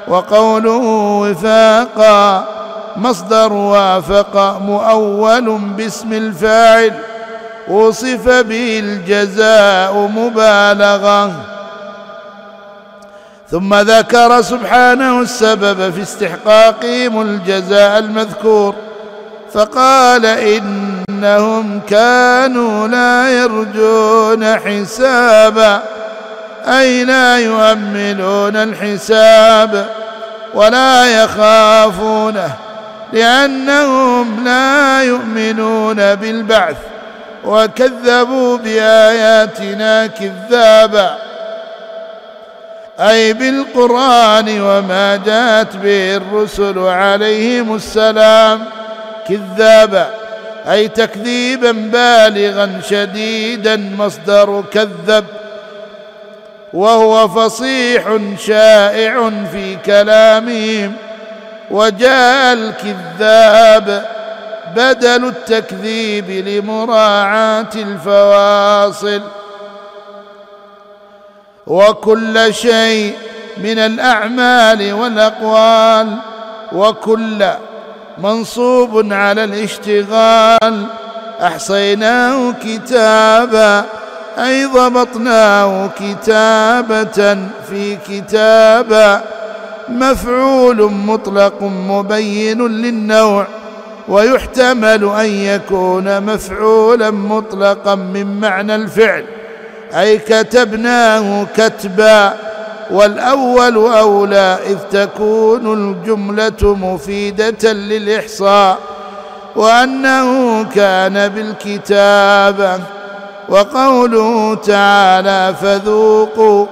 وقوله وفاقا مصدر وافق مؤول باسم الفاعل. وصف به الجزاء مبالغة. ثم ذكر سبحانه السبب في استحقاقهم الجزاء المذكور. فقال إنهم كانوا لا يرجون حسابا أي لا يؤمنون الحساب ولا يخافونه لأنهم لا يؤمنون بالبعث وكذبوا بآياتنا كذابا. أي بالقرآن وما جاءت به الرسل عليهم السلام كذابا أي تكذيبا بالغا شديدا مصدر كذب. وهو فصيح شائع في كلامهم. وجاء الكذاب بدل التكذيب لمراعاة الفواصل. وكل شيء من الأعمال والأقوال وكل منصوب على الاشتغال. أحصيناه كتابا أي ضبطناه كتابة في كتابا. مفعول مطلق مبين للنوع ويحتمل أن يكون مفعولا مطلقا من معنى الفعل. أي كتبناه كتبا. والأول أولى إذ تكون الجملة مفيدة للإحصاء وأنه كان بالكتابه وقوله تعالى فذوقوا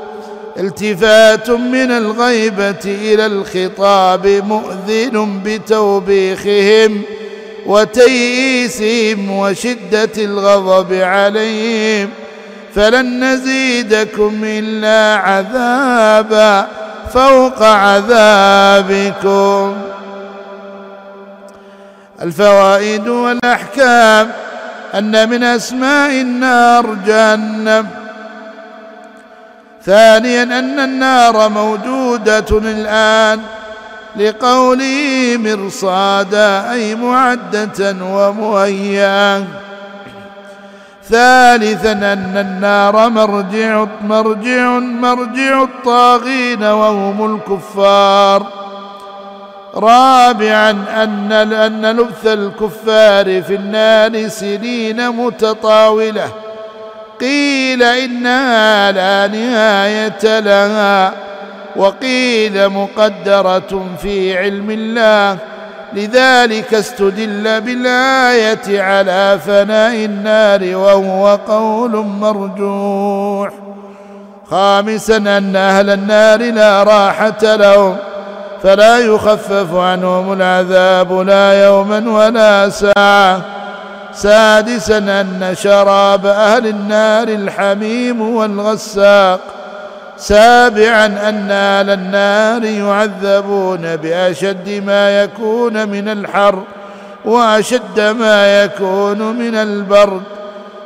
التفات من الغيبة إلى الخطاب مؤذن بتوبيخهم وتيئيسهم وشدة الغضب عليهم فلن نزيدكم إلا عذابا فوق عذابكم. الفوائد والأحكام أن من أسماء النار جهنم. ثانيا أن النار موجوده الآن لقوله مرصادا أي معدة ومهيئة. ثالثا أن النار مرجع مرجع مرجع الطاغين وهم الكفار. رابعا أن أن لبث الكفار في النار سنين متطاولة. قيل إنها لا نهاية لها وقيل مقدرة في علم الله. لذلك استدل بالآية على فناء النار وهو قول مرجوح. خامسا أن أهل النار لا راحة لهم فلا يخفف عنهم العذاب لا يوما ولا ساعة. سادسا أن شراب أهل النار الحميم والغساق سابعا أن أهل النار يعذبون بأشد ما يكون من الحر وأشد ما يكون من البرد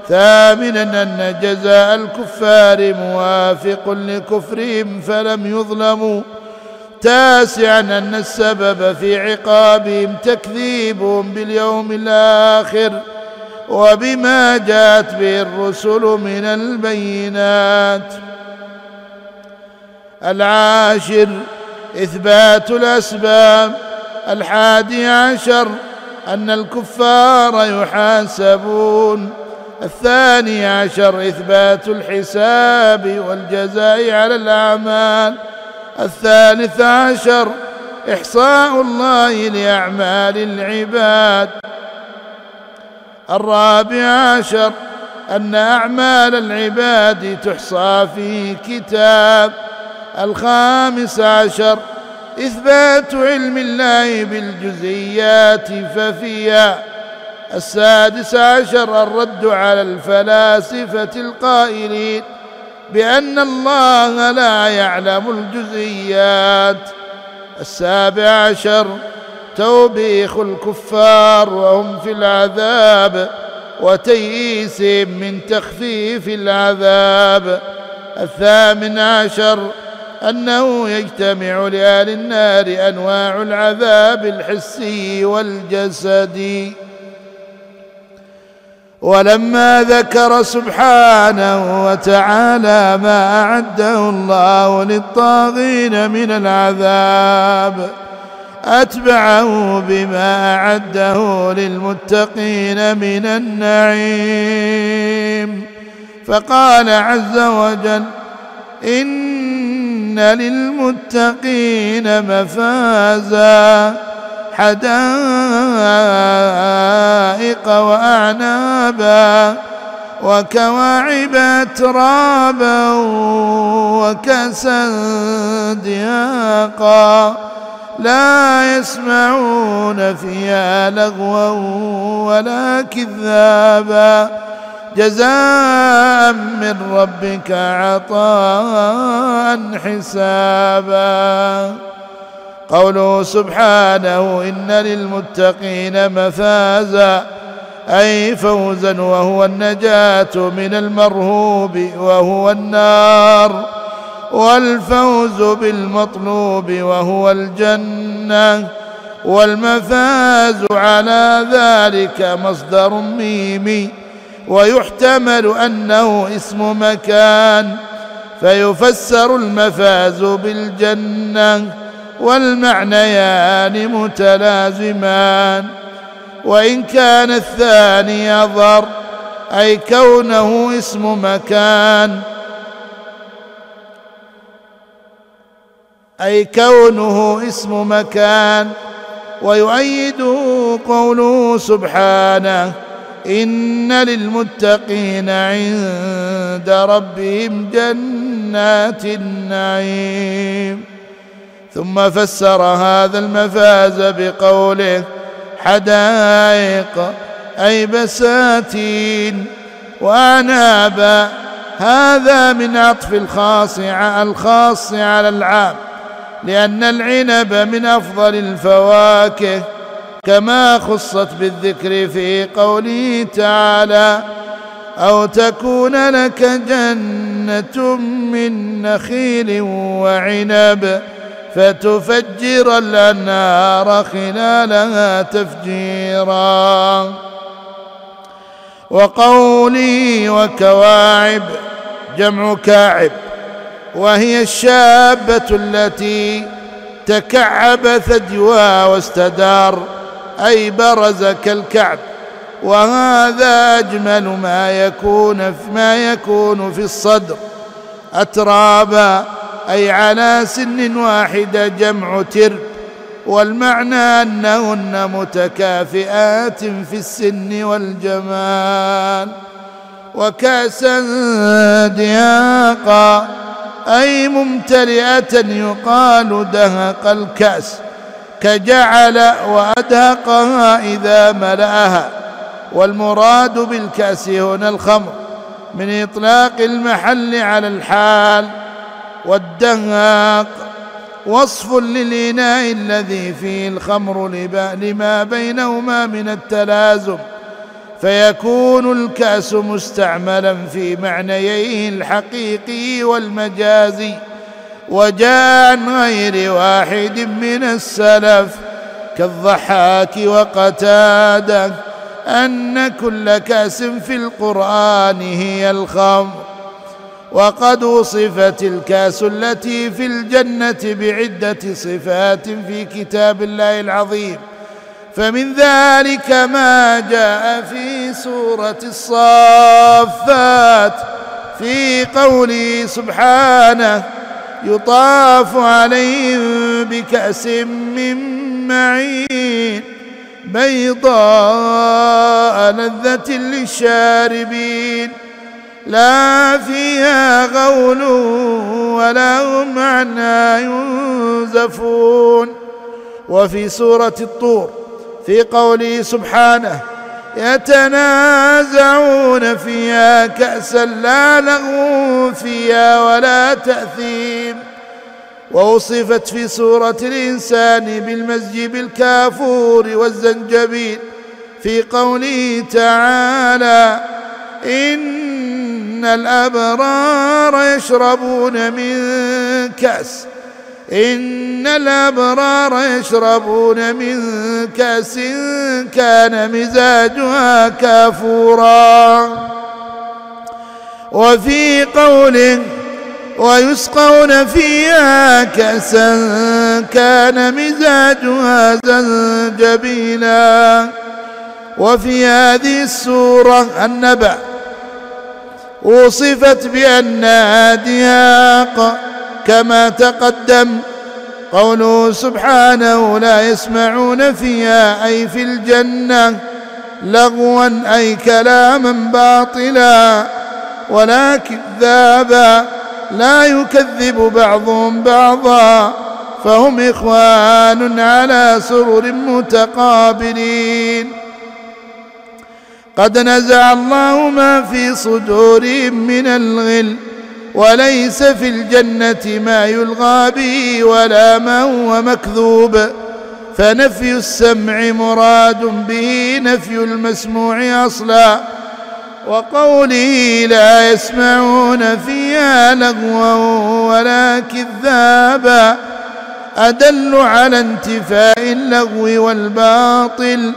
ثامنا أن جزاء الكفار موافق لكفرهم فلم يظلموا. تاسعا أن السبب في عقابهم تكذيبهم باليوم الآخر وبما جاءت به الرسل من البينات. العاشر إثبات الأسباب. الحادي عشر أن الكفار يحاسبون. الثاني عشر إثبات الحساب والجزاء على الأعمال. الثالث عشر إحصاء الله لأعمال العباد. الرابع عشر أن أعمال العباد تحصى في كتاب. الخامس عشر إثبات علم الله بالجزئيات ففيها. السادس عشر الرد على الفلاسفة القائلين بأن الله لا يعلم الجزئيات. السابع عشر توبيخ الكفار وهم في العذاب وتيئيسهم من تخفيف العذاب. الثامن عشر أنه يجتمع لاهل النار أنواع العذاب الحسي والجسدي ولما ذكر سبحانه وتعالى ما أعده الله للطاغين من العذاب أتبعه بما أعده للمتقين من النعيم. فقال عز وجل ان للمتقين مفازا حدائق واعنابا وكواعب اترابا وكسا دياقا لا يسمعون فيها لغوا ولا كذابا جزاء من ربك عطاء حسابا. قوله سبحانه إن للمتقين مفازا. أي فوزا وهو النجاة من المرهوب وهو النار. والفوز بالمطلوب وهو الجنة. والمفاز على ذلك مصدر ميمي. ويحتمل أنه اسم مكان فيفسر المفاز بالجنة والمعنيان متلازمان. وإن كان الثاني اظهر أي كونه اسم مكان أي كونه اسم مكان ويؤيده قوله سبحانه إن للمتقين عند ربهم جنات النعيم. ثم فسر هذا المفاز بقوله حدائق أي بساتين وانابا هذا من عطف الخاص الخاص على العام لأن العنب من أفضل الفواكه. كما خصت بالذكر في قوله تعالى أو تكون لك جنة من نخيل وعنب فتفجر الأنهار خلالها تفجيرا. وقولي وكواعب جمع كاعب وهي الشابة التي تكعب ثديها واستدار. أي برز كالكعب وهذا أجمل ما يكون ما يكون في الصدر. اترابا أي على سن واحدة جمع ترب. والمعنى أنهن متكافئات في السن والجمال. وكأسا دياقا أي ممتلئة يقال دهق الكأس. كجعل وادهقها إذا ملأها والمراد بالكأس هنا الخمر من إطلاق المحل على الحال والدهاق وصف للإناء الذي فيه الخمر لما بينهما من التلازم فيكون الكأس مستعملا في معنييه الحقيقي والمجازي. وجاء عن غير واحد من السلف كالضحاك وقتاده أن كل كاس في القرآن هي الخمر. وقد وصفت الكاس التي في الجنة بعدة صفات في كتاب الله العظيم. فمن ذلك ما جاء في سورة الصافات في قوله سبحانه يطاف عليهم بكأس من معين بيضاء لذة للشاربين لا فيها غول ولا هم عنها ينزفون. وفي سورة الطور في قوله سبحانه يتنازعون فيها كأسا لا لغو فيها ولا تأثيم. ووصفت في سورة الإنسان بالمزج بالكافور والزنجبيل في قوله تعالى إن الأبرار يشربون من كأس إن الأبرار يشربون من كأس كان مزاجها كافورا. وفي قول ويسقون فيها كأسا كان مزاجها زنجبيلا. وفي هذه السورة النبأ وصفت بأنها دياق كما تقدم قوله سبحانه لا يسمعون فيها أي في الجنة لغوا أي كلاما باطلا ولا كذابا لا يكذب بعضهم بعضا فهم إخوان على سرر متقابلين قد نزع الله ما في صدورهم من الغل وليس في الجنة ما يلغى به ولا ما هو مكذوب. فنفي السمع مراد به نفي المسموع أصلا. وقوله لا يسمعون فيها لغوا ولا كذابا. أدل على انتفاء اللغو والباطل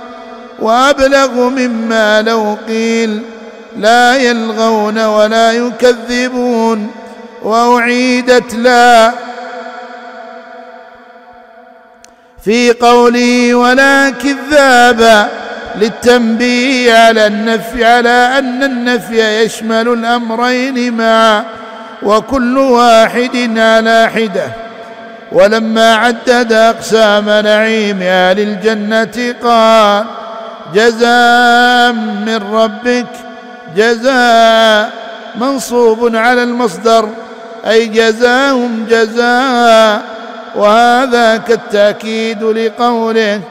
وأبلغ مما لو قيل. لا يلغون ولا يكذبون وأعيدت لا في قوله ولا كذابا للتنبيه على النفي على أن النفي يشمل الأمرين معا وكل واحد على حدة ولما عدد أقسام نعيم أهل الجنة قال جزاء من ربك جزاء منصوب على المصدر أي جزاهم جزاء. وهذا كالتأكيد لقوله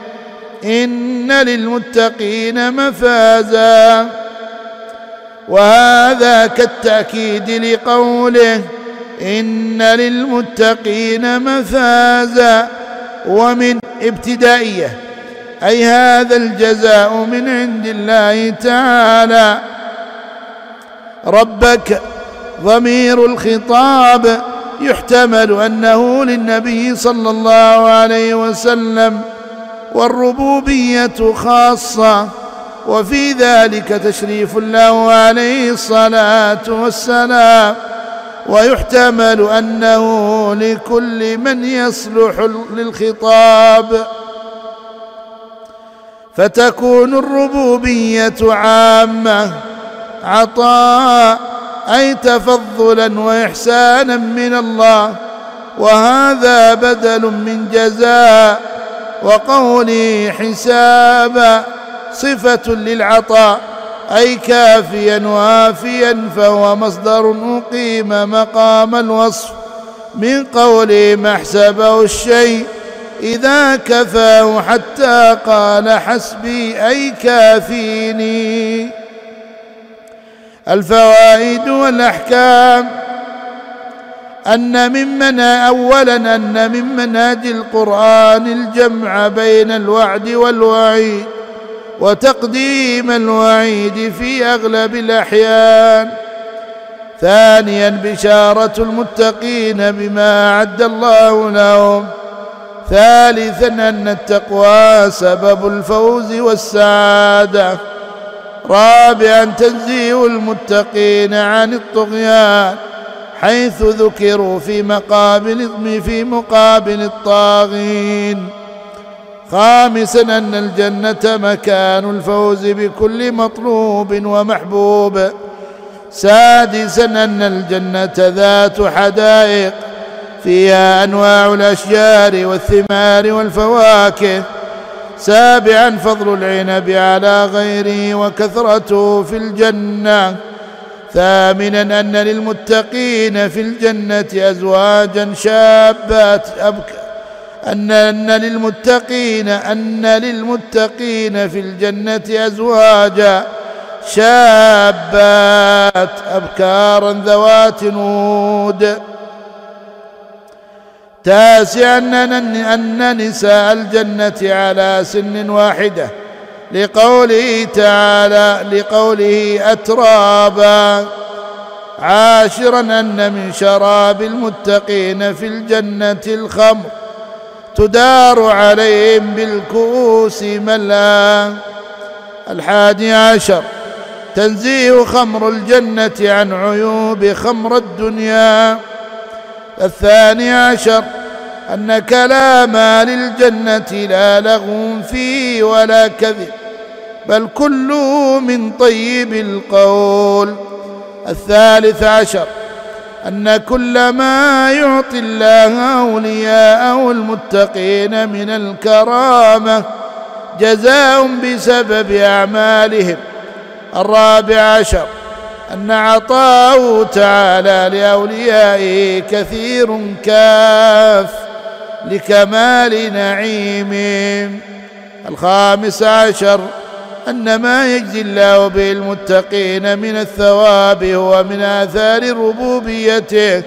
إن للمتقين مفازا. وهذا كالتأكيد لقوله إن للمتقين مفازا. ومن ابتدائية أي هذا الجزاء من عند الله تعالى. ربك ضمير الخطاب يحتمل أنه للنبي صلى الله عليه وسلم والربوبية خاصة وفي ذلك تشريف له عليه الصلاة والسلام. ويحتمل أنه لكل من يصلح للخطاب. فتكون الربوبية عامة. عطاء أي تفضلا وإحسانا من الله. وهذا بدل من جزاء وقولي حسابا صفة للعطاء. أي كافيا وافيا فهو مصدر أقيم مقام الوصف. من قول ما احسبه الشيء إذا كفاه حتى قال حسبي أي كافيني. الفوائد والأحكام. أن ممن أولا أن من منهج القرآن الجمع بين الوعد والوعيد وتقديم الوعيد في أغلب الأحيان. ثانيا بشارة المتقين بما أعد الله لهم. ثالثا أن التقوى سبب الفوز والسعادة. رابعا تنزيه المتقين عن الطغيان حيث ذكروا في مقابل في مقابل الطاغين. خامسا أن الجنة مكان الفوز بكل مطلوب ومحبوب. سادسا أن الجنة ذات حدائق فيها أنواع الأشجار والثمار والفواكه. سابعا فضل العنب على غيره وكثرته في الجنة. ثامنا أن للمتقين في الجنة أزواجا شابات. أبكى أن أن للمتقين أن للمتقين في الجنة أزواجا شابات. أبكارا ذوات نود. تاسعا أن نساء الجنة على سن واحدة لقوله تعالى لقوله أترابا عاشرا أن من شراب المتقين في الجنة الخمر تدار عليهم بالكؤوس ملا الحادي عشر تنزيه خمر الجنة عن عيوب خمر الدنيا الثاني عشر أن كلام أهل الجنة لا لغو فيه ولا كذب بل كله من طيب القول. الثالث عشر أن كل ما يعطي الله أولياءه المتقين من الكرامة جزاء بسبب أعمالهم. الرابع عشر أن عطاءه تعالى لأوليائه كثير كاف لكمال نعيمهم الخامس عشر أن ما يجزي الله به المتقين من الثواب هو من آثار ربوبيته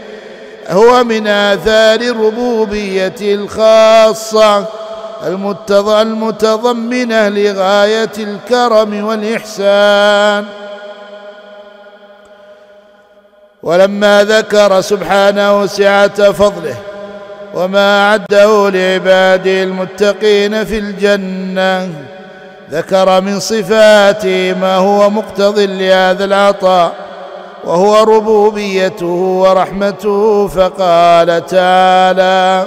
هو من آثار الربوبية الخاصة المتضمنة لغاية الكرم والإحسان. ولما ذكر سبحانه سعة فضله وما أعده لعباده المتقين في الجنة ذكر من صفاته ما هو مقتض لهذا العطاء وهو ربوبيته ورحمته فقال تعالى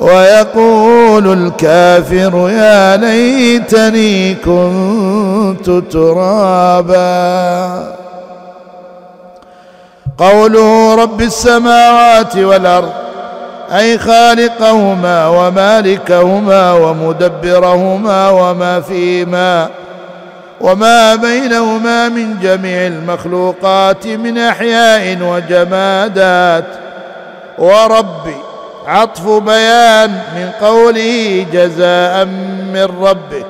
ويقول الكافر يا ليتني كنت ترابا. قوله رب السماوات والأرض أي خالقهما ومالكهما ومدبرهما وما فيهما وما بينهما من جميع المخلوقات من أحياء وجمادات. وربي عطف بيان من قوله جزاء من ربك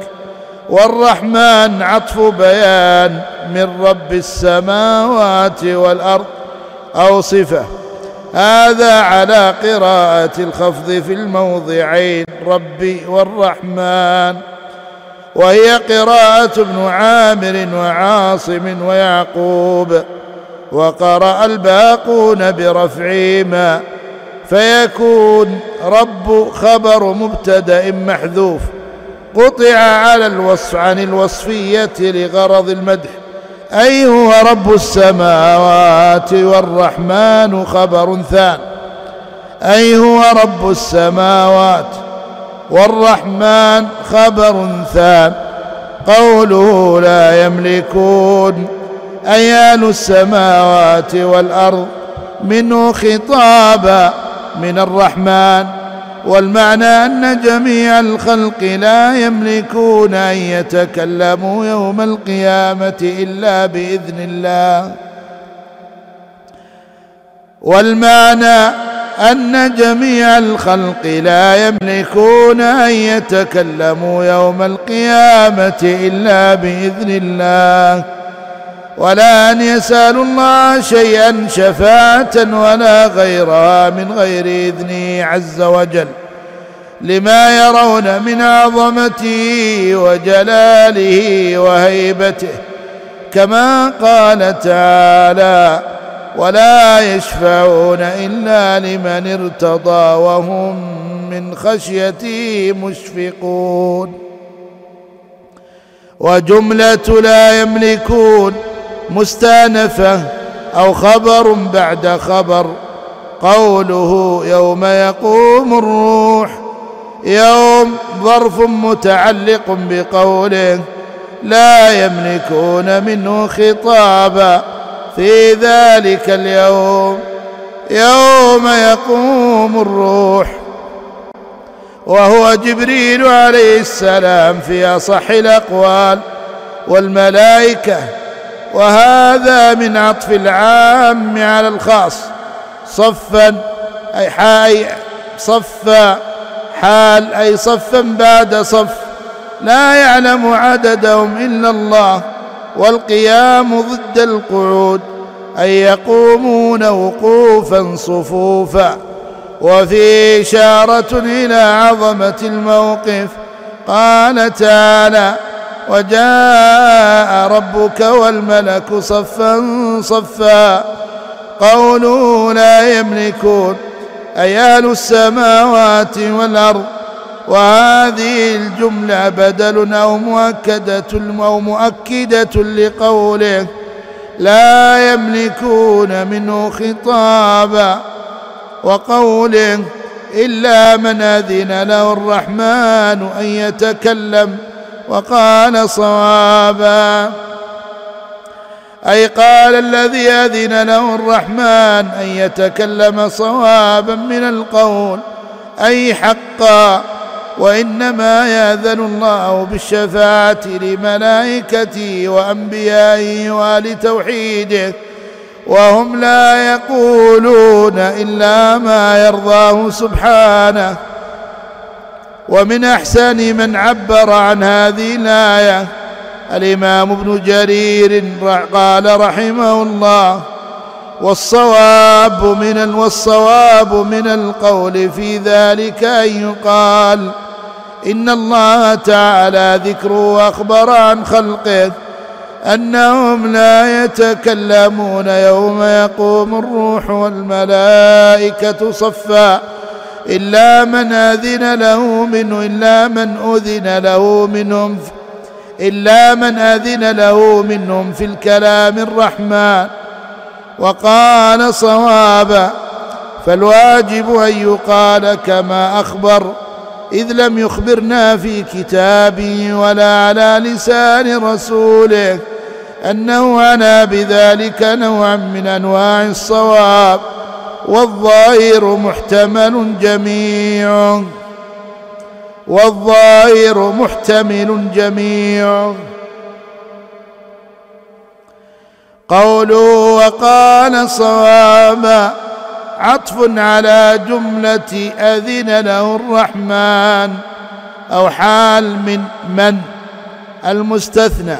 والرحمن عطف بيان من رب السماوات والأرض أو صفه هذا على قراءة الخفض في الموضعين ربي والرحمن. وهي قراءة ابن عامر وعاصم ويعقوب وقرأ الباقون برفعهما فيكون رب خبر مبتدا محذوف قطع على الوصف عن الوصفية لغرض المدح. أي هو رب السماوات والرحمن خبر ثان. أي هو رب السماوات والرحمن خبر ثان. قوله لا يملكون ايال السماوات والأرض منه خطابا. من الرحمن. والمعنى أن جميع الخلق لا يملكون أن يتكلموا يوم القيامة إلا بإذن الله. والمعنى أن جميع الخلق لا يملكون أن يتكلموا يوم القيامة إلا بإذن الله. ولا أن يسألوا الله شيئا شفاعة ولا غيرها من غير إذنه عز وجل. لما يرون من عظمته وجلاله وهيبته كما قال تعالى ولا يشفعون إلا لمن ارتضى وهم من خشيته مشفقون. وجملة لا يملكون مستانفة أو خبر بعد خبر قوله يوم يقوم الروح يوم ظرف متعلق بقوله لا يملكون منه خطابا في ذلك اليوم يوم يقوم الروح. وهو جبريل عليه السلام في أصح الأقوال والملائكة وهذا من عطف العام على الخاص. صفا أي حاي صفا حال أي صفا بعد صف. لا يعلم عددهم إلا الله والقيام ضد القعود أي يقومون وقوفا صفوفا. وفي إشارة إلى عظمة الموقف قال تعالى وجاء ربك والملك صفا صفا قوله لا يملكون أي أهل السماوات والأرض وهذه الجملة بدل أو مؤكدة أو مؤكدة لقوله لا يملكون منه خطابا وقوله إلا من أذن له الرحمن أن يتكلم وقال صوابا. أي قال الذي أذن له الرحمن أن يتكلم صوابا من القول. أي حقا. وإنما يأذن الله بالشفاعة لملائكته وأنبيائه وال توحيده وهم لا يقولون إلا ما يرضاه سبحانه. ومن أحسن من عبر عن هذه الآية الإمام ابن جرير قال رحمه الله والصواب من والصواب من القول في ذلك أن يقال إن الله تعالى ذكره اخبر عن خلقه أنهم لا يتكلمون يوم يقوم الروح والملائكة صفا إلا من أذن له منه إلا من أذن له منهم إلا من أذن له منهم في الكلام الرحمن. وقال صوابا فالواجب أن يقال كما أخبر إذ لم يخبرنا في كتابه ولا على لسان رسوله أنه عنا بذلك نوعا من أنواع الصواب. والظاهر محتمل جميع. والظاهر محتمل جميع. قوله وقال صوابا عطف على جملة أذن له الرحمن أو حال من من المستثنى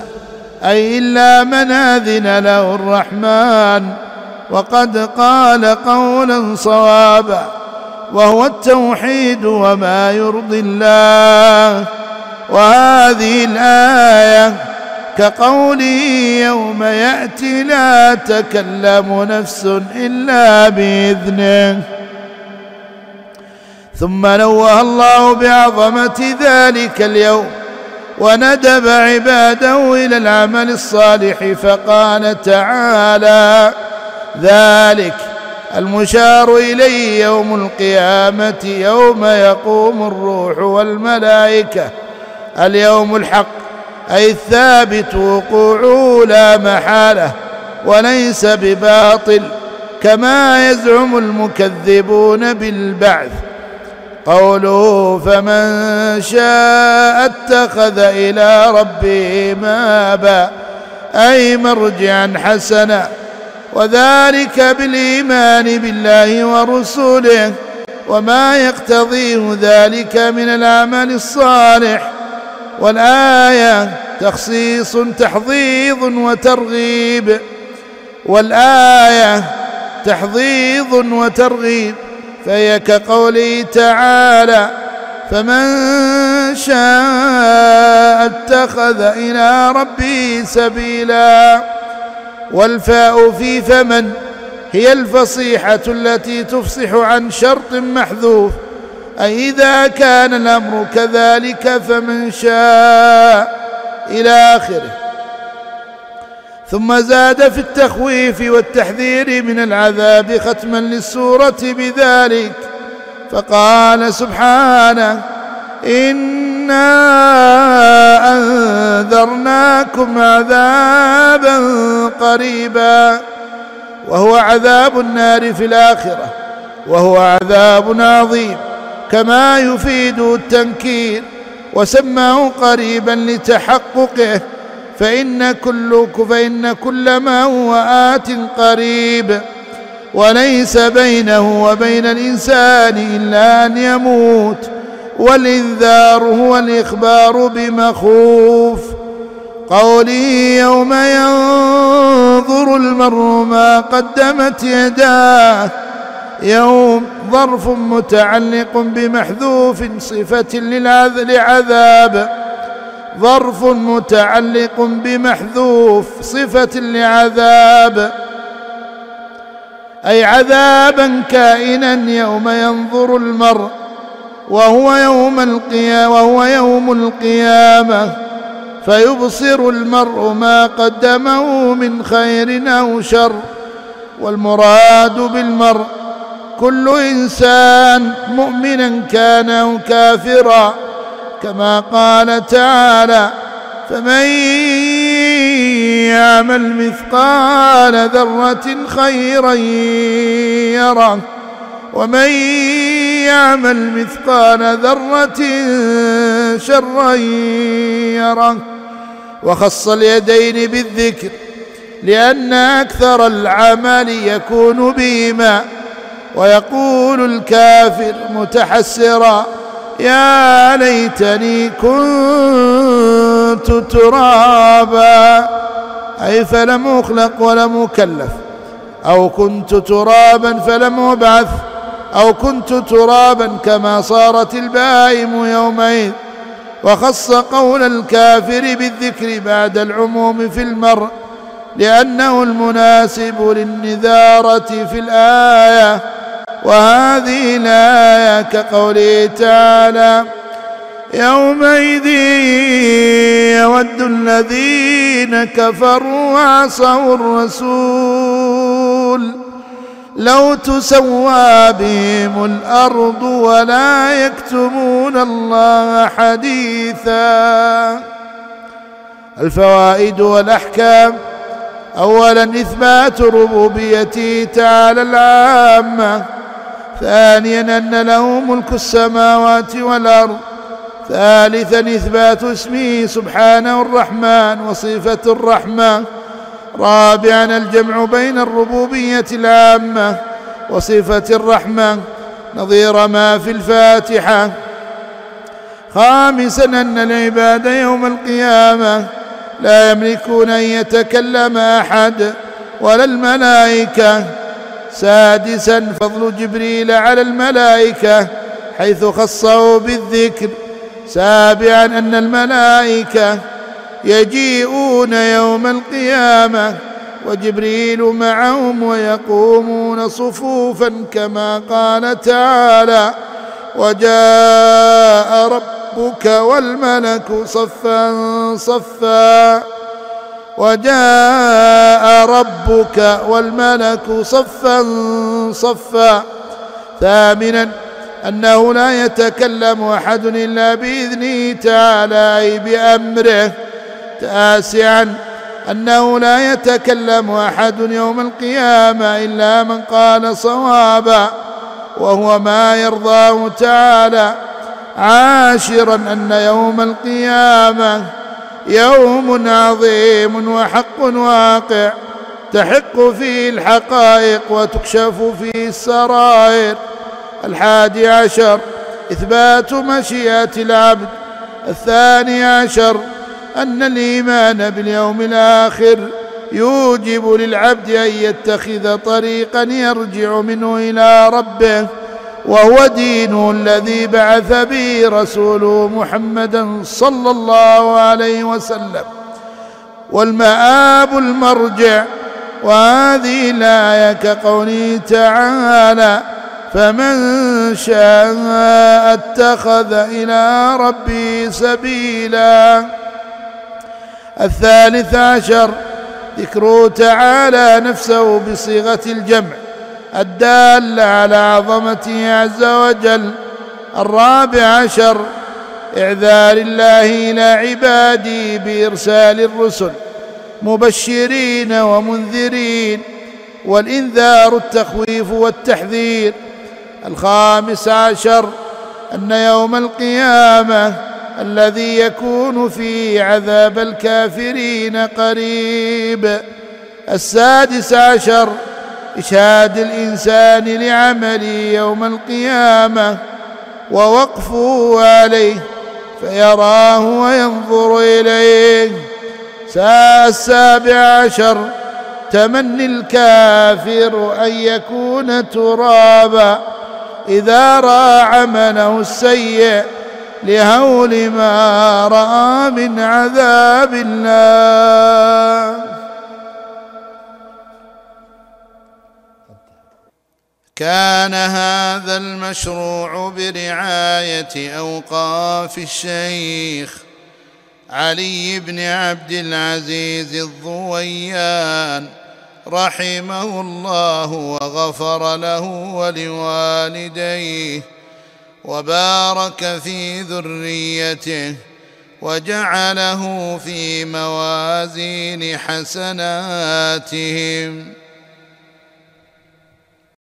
أي إلا من أذن له الرحمن. وقد قال قولا صوابا وهو التوحيد وما يرضي الله. وهذه الآية كقوله يوم يأتي لا تكلم نفس إلا بإذنه. ثم نوه الله بعظمة ذلك اليوم وندب عباده إلى العمل الصالح فقال تعالى ذلك المشار إليه يوم القيامة يوم يقوم الروح والملائكة. اليوم الحق أي الثابت وقوعه لا محالة وليس بباطل كما يزعم المكذبون بالبعث. قوله فمن شاء اتخذ إلى ربه مآبا أي مرجعا حسنا. وذلك بالإيمان بالله ورسوله وما يقتضيه ذلك من العمل الصالح. والآية تخصيص تحضيض وترغيب. والآية تحضيض وترغيب فهي كقوله تعالى فمن شاء اتخذ إلى ربه سبيلا والفاء في فمن هي الفصيحة التي تفصح عن شرط محذوف. أي إذا كان الأمر كذلك فمن شاء إلى آخره. ثم زاد في التخويف والتحذير من العذاب ختما للسورة بذلك. فقال سبحانه انا أنذرناكم عذابا قريبا وهو عذاب النار في الآخرة وهو عذاب عظيم كما يفيد التنكير وسماه قريبا لتحققه فإن كل فإن كل ما هو آت قريب وليس بينه وبين الإنسان إلا أن يموت. والإنذار هو الإخبار بمخوف. قولي يوم ينظر المرء ما قدمت يداه. يوم ظرف متعلق بمحذوف صفة لعذاب ظرف متعلق بمحذوف صفة لعذاب أي عذابا كائنا يوم ينظر المرء وهو يوم القيامة وهو يوم القيامة. فيبصر المرء ما قدمه من خير أو شر. والمراد بالمرء كل إنسان مؤمنا كان أو كافرا. كما قال تعالى فمن يعمل مثقال ذرة خيرا يره. ومن يعمل مثقال ذرة شرا يره وخص اليدين بالذكر لأن أكثر العمل يكون بهما. ويقول الكافر متحسرا يا ليتني كنت ترابا. أي فلم أخلق ولم أكلف أو كنت ترابا فلم أبعث. أو كنت ترابا كما صارت البائم يومئذ. وخص قول الكافر بالذكر بعد العموم في المرء لأنه المناسب للنذارة في الآية. وهذه الآية كقوله تعالى يومئذ يود الذين كفروا وعصوا الرسول لو تسوى بهم الأرض ولا يكتمون الله حديثا. الفوائد والأحكام. أولا إثبات ربوبيته تعالى العامة. ثانيا أن له ملك السماوات والأرض. ثالثا إثبات اسمه سبحانه الرحمن وصفة الرحمة. رابعا الجمع بين الربوبية العامة وصفة الرحمة. نظير ما في الفاتحة. خامسا أن العباد يوم القيامة لا يملكون أن يتكلم أحد ولا الملائكة. سادسا فضل جبريل على الملائكة حيث خصه بالذكر. سابعا أن الملائكة يجيئون يوم القيامة وجبريل معهم ويقومون صفوفا كما قال تعالى وجاء ربك والملك صفا صفا وجاء ربك والملك صفا صفا. ثامنا أنه لا يتكلم أحد إلا بإذنه تعالى أي بأمره. تاسعا أنه لا يتكلم أحد يوم القيامة إلا من قال صوابا وهو ما يرضاه تعالى عاشرا أن يوم القيامة يوم عظيم وحق واقع تحق فيه الحقائق وتكشف فيه السرائر الحادي عشر إثبات مشيئة العبد الثاني عشر أن الإيمان باليوم الآخر يوجب للعبد أن يتخذ طريقا يرجع منه إلى ربه وهو دينه الذي بعث به رسوله محمدا صلى الله عليه وسلم. والمآب المرجع وهذه الآية كقوله تعالى فمن شاء اتخذ إلى ربه سبيلا الثالث عشر ذكره تعالى نفسه بصيغة الجمع الداله على عظمته عز وجل الرابع عشر إعذار الله إلى عبادي بإرسال الرسل مبشرين ومنذرين والإنذار التخويف والتحذير الخامس عشر أن يوم القيامة الذي يكون فيه عذاب الكافرين قريب. السادس عشر إشهاد الإنسان لعمله يوم القيامة ووقفه عليه فيراه وينظر إليه. السابع عشر تمني الكافر أن يكون ترابا إذا رأى عمله السيء لهول ما رأى من عذاب الله. كان هذا المشروع برعاية أوقاف الشيخ علي بن عبد العزيز الضويان رحمه الله وغفر له ولوالديه. وبارك في ذريته وجعله في موازين حسناتهم.